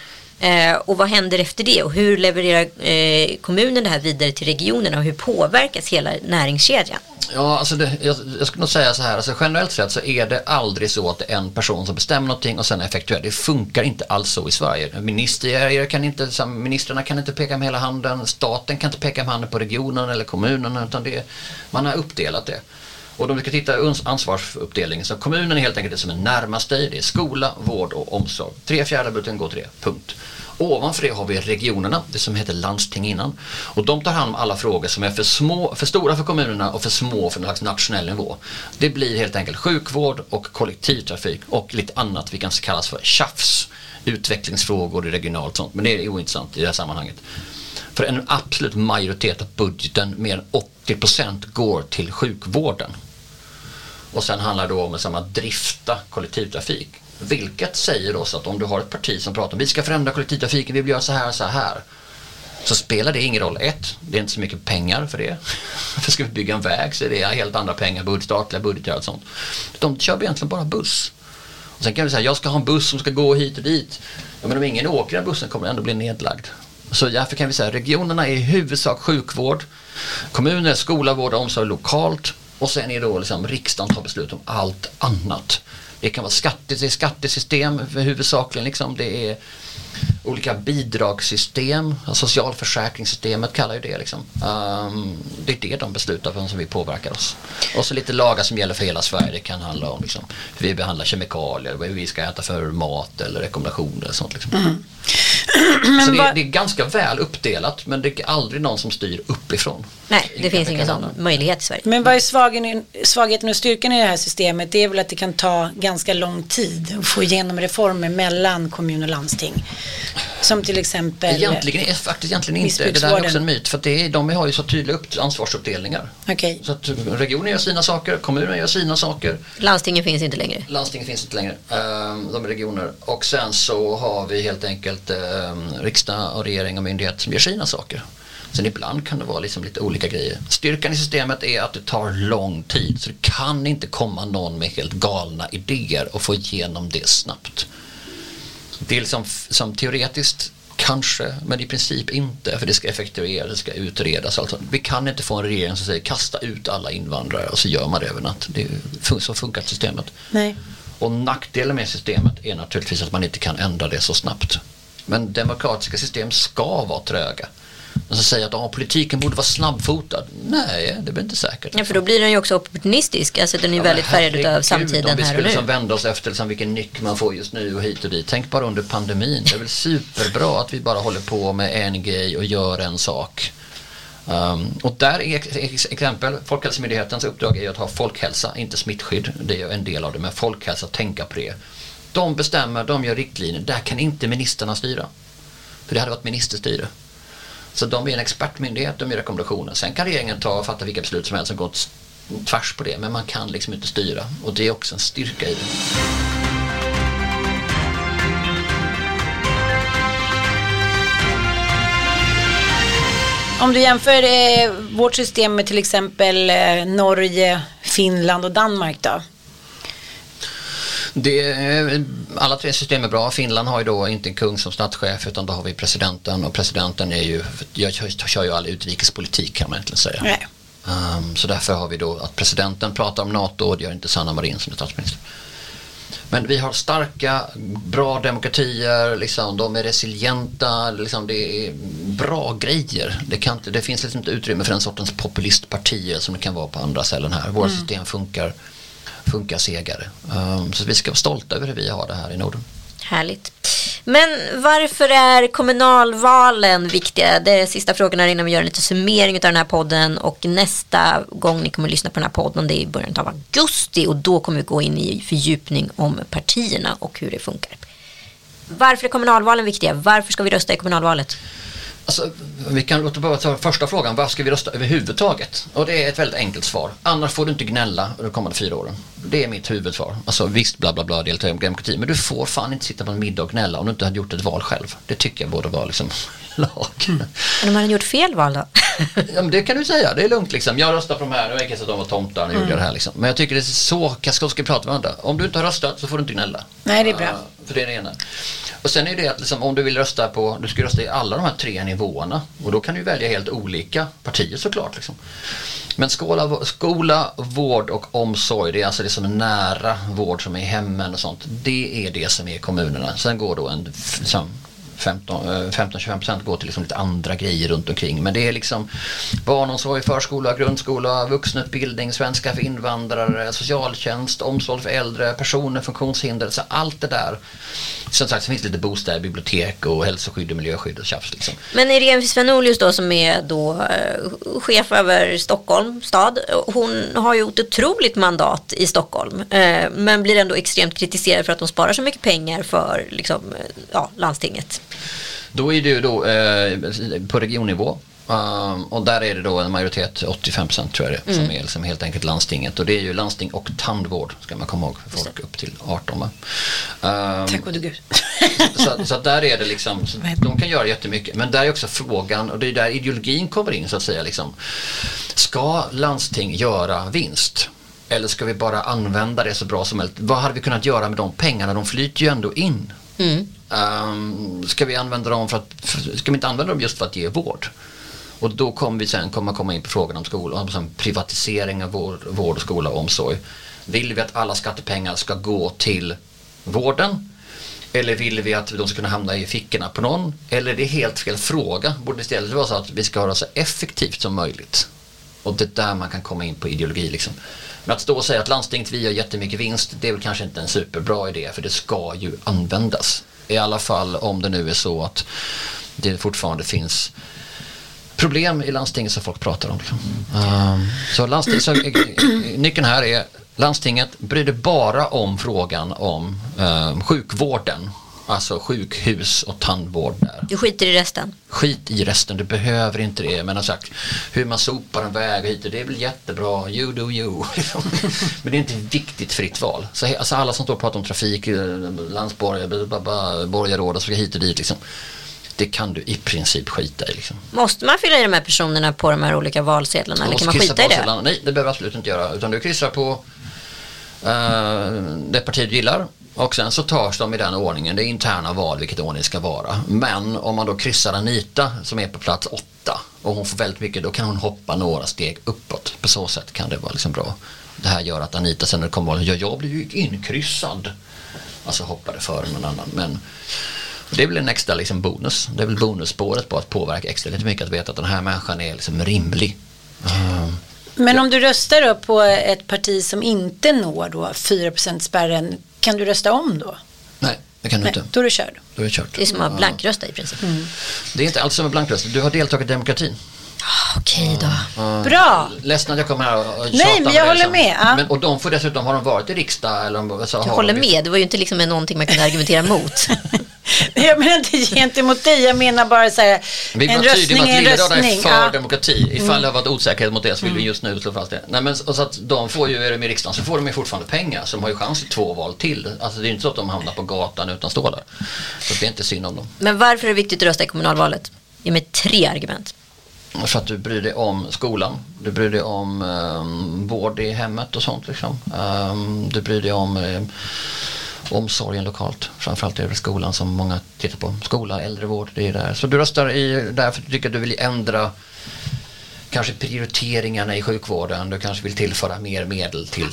Eh, och vad händer efter det och hur levererar eh, kommunen det här vidare till regionerna och hur påverkas hela näringskedjan? Ja, alltså det, jag, jag skulle nog säga så här, alltså generellt sett så är det aldrig så att det är en person som bestämmer någonting och sen effektuerar. Det funkar inte alls så i Sverige. Ministerier kan inte, ministrarna kan inte peka med hela handen, staten kan inte peka med handen på regionen eller kommunen utan det, man har uppdelat det. Och om vi ska titta på ansvarsuppdelningen så kommunen är helt enkelt det som är närmast dig. Det är skola, vård och omsorg. Tre fjärdedelar budgeten går till det, punkt. Ovanför det har vi regionerna, det som heter landsting innan. Och de tar hand om alla frågor som är för, små, för stora för kommunerna och för små för någon slags nationell nivå. Det blir helt enkelt sjukvård och kollektivtrafik och lite annat vi kan kallas för tjafs. Utvecklingsfrågor i regionalt och sånt, men det är ointressant i det här sammanhanget. För en absolut majoritet av budgeten, mer än 80% går till sjukvården. Och sen handlar det om att drifta kollektivtrafik. Vilket säger oss att om du har ett parti som pratar om vi ska förändra kollektivtrafiken, vi vill göra så här och så här. Så spelar det ingen roll. Ett, det är inte så mycket pengar för det. För ska vi bygga en väg så är det helt andra pengar, budget, statliga budgetar och sånt. De kör egentligen bara buss. Och sen kan vi säga, jag ska ha en buss som ska gå hit och dit. Ja, men om ingen åker den bussen kommer den ändå bli nedlagd. Så därför kan vi säga regionerna är i huvudsak sjukvård, kommuner, skola, vård och omsorg lokalt och sen är då liksom riksdagen tar beslut om allt annat. Det kan vara skatte, skattesystem huvudsakligen, liksom. det är olika bidragssystem, socialförsäkringssystemet kallar ju det. Liksom. Um, det är det de beslutar om som vi påverkar oss. Och så lite lagar som gäller för hela Sverige. Det kan handla om liksom, hur vi behandlar kemikalier, vad vi ska äta för mat eller rekommendationer och sånt. Liksom. Mm. så det, vad- det är ganska väl uppdelat men det är aldrig någon som styr uppifrån. Nej, det finns ingen sån möjlighet i Sverige. Men vad är svagen, svagheten och styrkan i det här systemet? Det är väl att det kan ta ganska lång tid att få igenom reformer mellan kommun och landsting. Som till exempel... Egentligen är det faktiskt egentligen inte. Det där är också en myt för att det är, de har ju så tydliga upp, ansvarsuppdelningar. Okej. Så att regionen gör sina saker, kommunen gör sina saker, Landstingen finns inte längre. landstingen finns inte längre, ehm, de är regioner. Och sen så har vi helt enkelt ehm, riksdag och regering och myndighet som gör sina saker. Sen ibland kan det vara liksom lite olika grejer. Styrkan i systemet är att det tar lång tid så det kan inte komma någon med helt galna idéer och få igenom det snabbt. Det är liksom som teoretiskt kanske, men i princip inte för det ska effektueras, det ska utredas. Alltså, vi kan inte få en regering som säger kasta ut alla invandrare och så gör man det över natt. Det är, så funkar systemet. Nej. Och nackdelen med systemet är naturligtvis att man inte kan ändra det så snabbt. Men demokratiska system ska vara tröga. Men så säger att ah, politiken borde vara snabbfotad. Nej, det blir inte säkert. Ja, för då blir den ju också opportunistisk. Alltså den är ju väldigt färgad av samtiden Om vi här och skulle nu. liksom vända oss efter liksom vilken nyck man får just nu och hit och dit. Tänk bara under pandemin. Det är väl superbra att vi bara håller på med en grej och gör en sak. Um, och där är ex- ex- exempel, Folkhälsomyndighetens uppdrag är att ha folkhälsa, inte smittskydd. Det är en del av det, men folkhälsa, tänka på det. De bestämmer, de gör riktlinjer. Där kan inte ministrarna styra. För det hade varit ministerstyre. Så de är en expertmyndighet, de gör rekommendationer. Sen kan regeringen ta och fatta vilka beslut som helst som går tvärs på det. Men man kan liksom inte styra och det är också en styrka i det. Om du jämför eh, vårt system med till exempel eh, Norge, Finland och Danmark då? Det, är- alla tre system är bra. Finland har ju då inte en kung som statschef utan då har vi presidenten och presidenten är ju, jag kör, ju all utrikespolitik kan man egentligen säga. Nej. Um, så därför har vi då att presidenten pratar om NATO och det gör inte Sanna Marin som är statsminister. Men vi har starka, bra demokratier, liksom, de är resilienta, liksom, det är bra grejer. Det, kan, det finns liksom inte utrymme för den sortens populistpartier som det kan vara på andra ställen här. Våra system funkar, funkar segare. Ehm, så vi ska vara stolta över hur vi har det här i Norden. Härligt. Men varför är kommunalvalen viktiga? Det är sista frågan här innan vi gör en liten summering av den här podden. Och nästa gång ni kommer att lyssna på den här podden det är i början av augusti. Och då kommer vi gå in i fördjupning om partierna och hur det funkar. Varför är kommunalvalen viktiga? Varför ska vi rösta i kommunalvalet? Alltså, vi kan låta bara ta första frågan, vad ska vi rösta överhuvudtaget? Och det är ett väldigt enkelt svar. Annars får du inte gnälla de kommande fyra åren. Det är mitt huvudsvar. Alltså visst, bla bla bla, delta i demokrati. Men du får fan inte sitta på en middag och gnälla om du inte har gjort ett val själv. Det tycker jag borde vara liksom lag. Men om man har gjort fel val då? Ja, men det kan du säga, det är lugnt liksom. Jag röstar på de här, nu verkar det som att de var tomtar, nu gjorde jag det här liksom. Men jag tycker det är så, ska, ska vi prata med varandra. Om du inte har röstat så får du inte gnälla. Nej, det är bra. Ja, för det är det ena. Och sen är det att liksom, om du vill rösta på, du ska rösta i alla de här tre nivåerna. Och då kan du välja helt olika partier såklart. Liksom. Men skola, skola, vård och omsorg, det är alltså det som är nära vård som är i hemmen och sånt. Det är det som är kommunerna. Sen går då en liksom, 15-25% eh, går till liksom lite andra grejer runt omkring. Men det är liksom barnomsorg, förskola, grundskola, vuxenutbildning, svenska för invandrare, socialtjänst, omsorg för äldre, personer med funktionshinder. Så allt det där. Som sagt så finns det lite bostäder, bibliotek och hälsoskydd och miljöskydd och tjafs. Liksom. Men Irene Svenolius då som är då eh, chef över Stockholm stad. Hon har ju ett otroligt mandat i Stockholm. Eh, men blir ändå extremt kritiserad för att de sparar så mycket pengar för liksom, ja, landstinget. Då är det ju då eh, på regionnivå. Um, och där är det då en majoritet, 85% tror jag det är, som är liksom helt enkelt landstinget. Och det är ju landsting och tandvård ska man komma ihåg för folk upp till 18. va. Um, Tack gode gud. så, så där är det liksom, de kan göra jättemycket. Men där är också frågan, och det är där ideologin kommer in så att säga. Liksom. Ska landsting göra vinst? Eller ska vi bara använda det så bra som möjligt? Vad hade vi kunnat göra med de pengarna? De flyter ju ändå in. Um, ska vi använda dem för att, för, ska vi inte använda dem just för att ge vård? Och då kommer vi sen komma, komma in på frågan om skola, om privatisering av vård, vård, skola och omsorg. Vill vi att alla skattepengar ska gå till vården? Eller vill vi att de ska kunna hamna i fickorna på någon? Eller är det helt fel fråga? Borde istället vara så att vi ska ha det så effektivt som möjligt? Och det är där man kan komma in på ideologi liksom. Men att stå och säga att landstinget vi gör jättemycket vinst, det är väl kanske inte en superbra idé för det ska ju användas. I alla fall om det nu är så att det fortfarande finns problem i landstinget som folk pratar om. Um, så, landsting, så eh, nyckeln här är landstinget bryr dig bara om frågan om um, sjukvården. Alltså sjukhus och tandvård där. Du skiter i resten. Skit i resten, du behöver inte det. Men sagt, hur man sopar en väg hit det är väl jättebra, you do you. Men det är inte viktigt fritt val. Så, alltså alla som står och pratar om trafik, eh, landsborgare, borgarråd och så hit och dit. Liksom. Det kan du i princip skita i. Liksom. Måste man fylla i de här personerna på de här olika valsedlarna? Eller kan man skita i det? Nej, det behöver du absolut inte göra. Utan du kryssar på eh, det parti du gillar. Och sen så tas de i den ordningen. Det är interna val vilket ordning ska vara. Men om man då kryssar Anita som är på plats åtta och hon får väldigt mycket, då kan hon hoppa några steg uppåt. På så sätt kan det vara liksom bra. Det här gör att Anita sen när det kommer val, ja jag blir ju inkryssad. Alltså hoppade före någon annan. Men det är väl en extra liksom bonus. Det är väl bonusspåret på att påverka extra lite mycket att veta att den här människan är liksom rimlig. Um, Men om du röstar då på ett parti som inte når då 4% spärren, kan du rösta om då? nej, det kan du Nej, inte. då är du körd. Då är det kört. Det är som att blankrösta i princip. Det är inte alls som en blankröst. Du har deltagit i demokratin. Okej då. Bra! Ledsen att jag kommer här och tjatar Nej, men jag håller med, ja. Men, och de får dessutom, har de varit i riksdag eller så Jag har håller de, med. Det var ju inte liksom någonting man kunde argumentera mot. Jag menar inte gentemot dig, jag menar bara så här, Vi en var röstning med är att Liljedahl är för Ja. Mm. demokrati. Ifall det har varit osäkerhet mot det så vill vi just nu slå fast det. Nej, men, och så att de får ju, är de i riksdagen så får de ju fortfarande pengar. Så de har ju chans i två val till. Alltså det är inte så att de hamnar på gatan utan stålar. Så det är inte synd om dem. Men varför är det viktigt att rösta i kommunalvalet? Ge mig tre argument. för att du bryr dig om skolan. Du bryr dig om um, vård i hemmet och sånt. Liksom. Um, du bryr dig om um, omsorgen lokalt. Framförallt är det skolan som många tittar på. Skola, äldrevård, det är där. Så du röstar i, därför att du tycker att du vill ändra kanske prioriteringarna i sjukvården. Du kanske vill tillföra mer medel till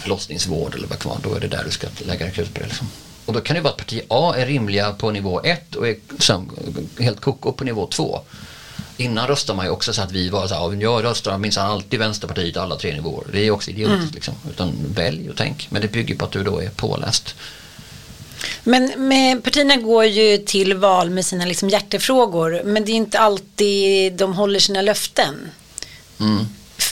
förlossningsvård eller vad kvar. Då är det där du ska lägga krut på det. Liksom. Och då kan det vara att parti A är rimliga på nivå 1 och är helt koko på nivå 2. Innan röstar man ju också så att vi var så här, jag röstar minsann alltid Vänsterpartiet alla tre nivåer. Det är också idiotiskt mm. liksom. Utan välj och tänk. Men det bygger på att du då är påläst. Men med, partierna går ju till val med sina liksom hjärtefrågor. Men det är inte alltid de håller sina löften. Mm.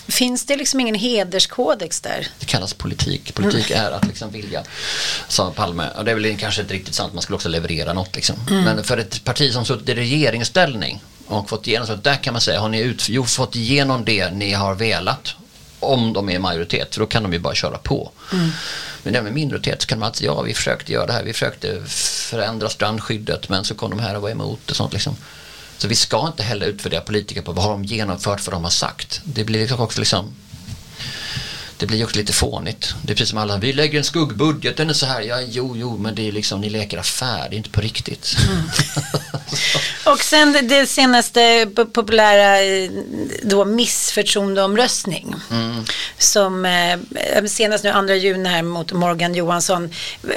Finns det liksom ingen hederskodex där? Det kallas politik. Politik mm. är att liksom vilja, sa Palme. Och det är väl kanske inte riktigt sant, man skulle också leverera något. Liksom. Mm. Men för ett parti som suttit i regeringsställning och fått igenom så där kan man säga, har ni ut, jo, fått igenom det ni har velat om de är i majoritet, för då kan de ju bara köra på. Mm. Men även minoritet så kan man alltid, ja vi försökte göra det här, vi försökte förändra strandskyddet men så kom de här och var emot och sånt liksom. Så vi ska inte heller utvärdera politiker på vad har de genomfört, vad de har sagt. Det blir liksom också liksom det blir också lite fånigt. Det är precis som alla, vi lägger en skuggbudget, den är så här, ja jo jo men det är liksom, ni leker affär, det är inte på riktigt. Mm. och sen det senaste populära då missförtroendeomröstning. Mm. Som eh, senast nu andra juni här mot Morgan Johansson.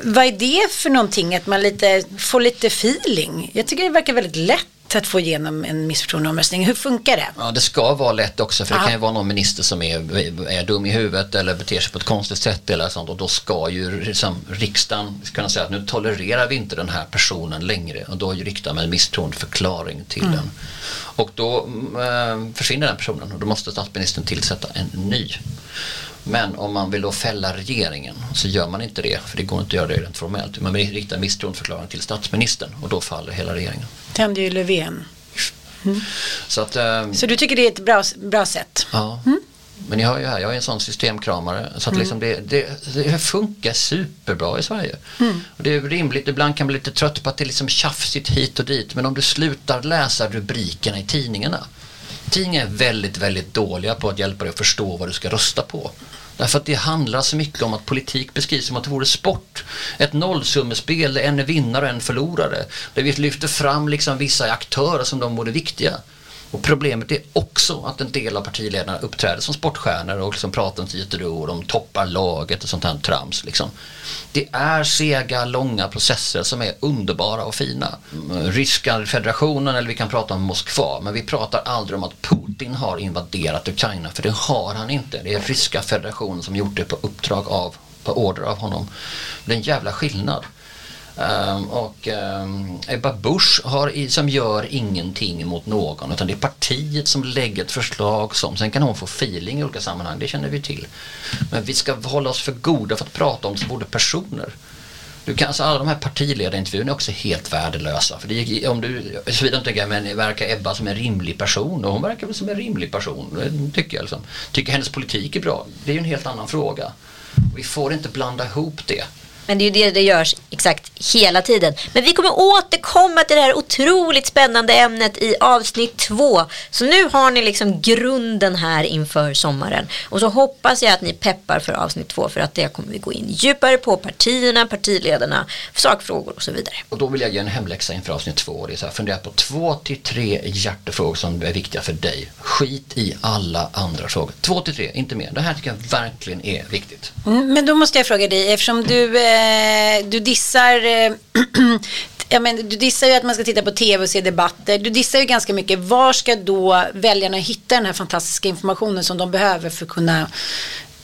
Vad är det för någonting? Att man lite, får lite feeling? Jag tycker det verkar väldigt lätt att få igenom en missförtroendeomröstning. Hur funkar det? Ja, det ska vara lätt också för det kan ju vara någon minister som är, är dum i huvudet eller beter sig på ett konstigt sätt eller sånt och då ska ju liksom, riksdagen kunna säga att nu tolererar vi inte den här personen längre och då riktar man en misstroendeförklaring till mm. den. Och då äh, försvinner den personen och då måste statsministern tillsätta en ny. Men om man vill då fälla regeringen så gör man inte det, för det går inte att göra det rent formellt. Man riktar misstroendeförklaring till statsministern och då faller hela regeringen. Det hände ju Löfven. Mm. Så, att, ähm, så du tycker det är ett bra, bra sätt? Ja. Mm. Men jag hör ju här, jag är en sån systemkramare så att mm. liksom det, det, det, funkar superbra i Sverige. Mm. Och det är rimligt, ibland kan man bli lite trött på att det är liksom tjafsigt hit och dit men om du slutar läsa rubrikerna i tidningarna Tidningar är väldigt, väldigt dåliga på att hjälpa dig att förstå vad du ska rösta på. Därför att det handlar så mycket om att politik beskrivs som att det vore sport. Ett nollsummespel där en är vinnare och en förlorare. Där vi lyfter fram liksom vissa aktörer som de vore viktiga. Och problemet är också att en del av partiledarna uppträder som sportstjärnor och liksom pratar om Tietero och de toppar laget och sånt här trams. Liksom. Det är sega, långa processer som är underbara och fina. Mm, ryska federationen eller vi kan prata om Moskva men vi pratar aldrig om att Putin har invaderat Ukraina för det har han inte. Det är ryska federationen som gjort det på uppdrag av, på order av honom. Det är en jävla skillnad. Um, och um, Ebba Busch har, som gör ingenting mot någon utan det är partiet som lägger ett förslag som, sen kan hon få feeling i olika sammanhang, det känner vi till. Men vi ska hålla oss för goda för att prata om som både personer. Du kan, alltså alla de här partiledarintervjuerna är också helt värdelösa. För det, gick om du, såvida du tänker, men verkar Ebba som en rimlig person? Och hon verkar väl som en rimlig person, tycker jag. Liksom. Tycker hennes politik är bra? Det är ju en helt annan fråga. Vi får inte blanda ihop det. Men det är ju det det görs exakt hela tiden. Men vi kommer återkomma till det här otroligt spännande ämnet i avsnitt två. Så nu har ni liksom grunden här inför sommaren. Och så hoppas jag att ni peppar för avsnitt två för att det kommer vi gå in djupare på partierna, partiledarna, sakfrågor och så vidare. Och då vill jag ge en hemläxa inför avsnitt två. Det är så här, fundera på två till tre hjärtefrågor som är viktiga för dig. Skit i alla andra frågor. Två till tre, inte mer. Det här tycker jag verkligen är viktigt. Mm, men då måste jag fråga dig, eftersom du eh, eh, du dissar eh, Ja, men du dissar ju att man ska titta på tv och se debatter. Du dissar ju ganska mycket. Var ska då väljarna hitta den här fantastiska informationen som de behöver för att kunna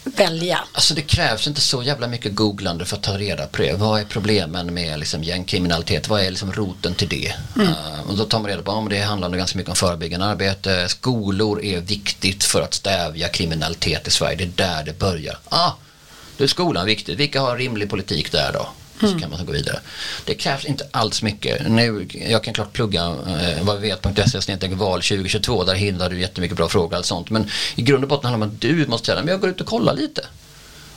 välja? Alltså det krävs inte så jävla mycket googlande för att ta reda på det. Vad är problemen med liksom gängkriminalitet? Vad är liksom roten till det? Mm. Uh, och då tar man reda på om det handlar ganska mycket om förebyggande arbete. Skolor är viktigt för att stävja kriminalitet i Sverige. Det är där det börjar. Ah, då är skolan viktigt. Vilka har rimlig politik där då? Så mm. kan man gå vidare. Det krävs inte alls mycket. Nu, jag kan klart plugga eh, vad vi vet.se val 2022. Där hindrar du jättemycket bra frågor och allt sånt. Men i grund och botten handlar det om att du måste säga, men jag går ut och kollar lite.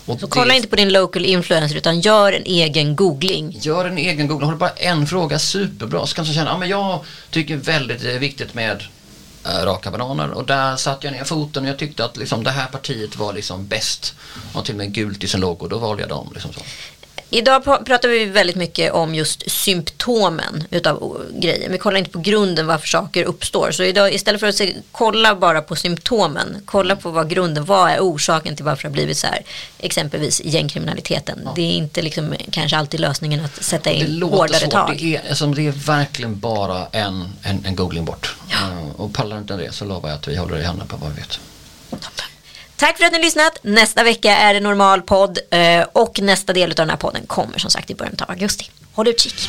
Och så det... kolla inte på din local influencer utan gör en egen googling. Gör en egen googling. Har du bara en fråga superbra så kan du känna, ja men jag tycker väldigt är viktigt med Eh, raka Bananer och där satte jag ner foten och jag tyckte att liksom, det här partiet var liksom bäst. Och till och med gult i sin logo, då valde jag dem. Liksom så. Idag pratar vi väldigt mycket om just symptomen utav grejer. Vi kollar inte på grunden varför saker uppstår. Så idag, istället för att se, kolla bara på symptomen, kolla på vad grunden, vad är orsaken till varför det har blivit så här. Exempelvis gängkriminaliteten. Ja. Det är inte liksom, kanske alltid lösningen att sätta in hårdare svårt. tag. Det är, alltså, det är verkligen bara en, en, en googling bort. Ja. Uh, och pallar inte det så lovar jag att vi håller i handen på vad vi vet. Toppen. Tack för att ni har lyssnat. Nästa vecka är det normal podd eh, och nästa del av den här podden kommer som sagt i början av augusti. Håll utkik.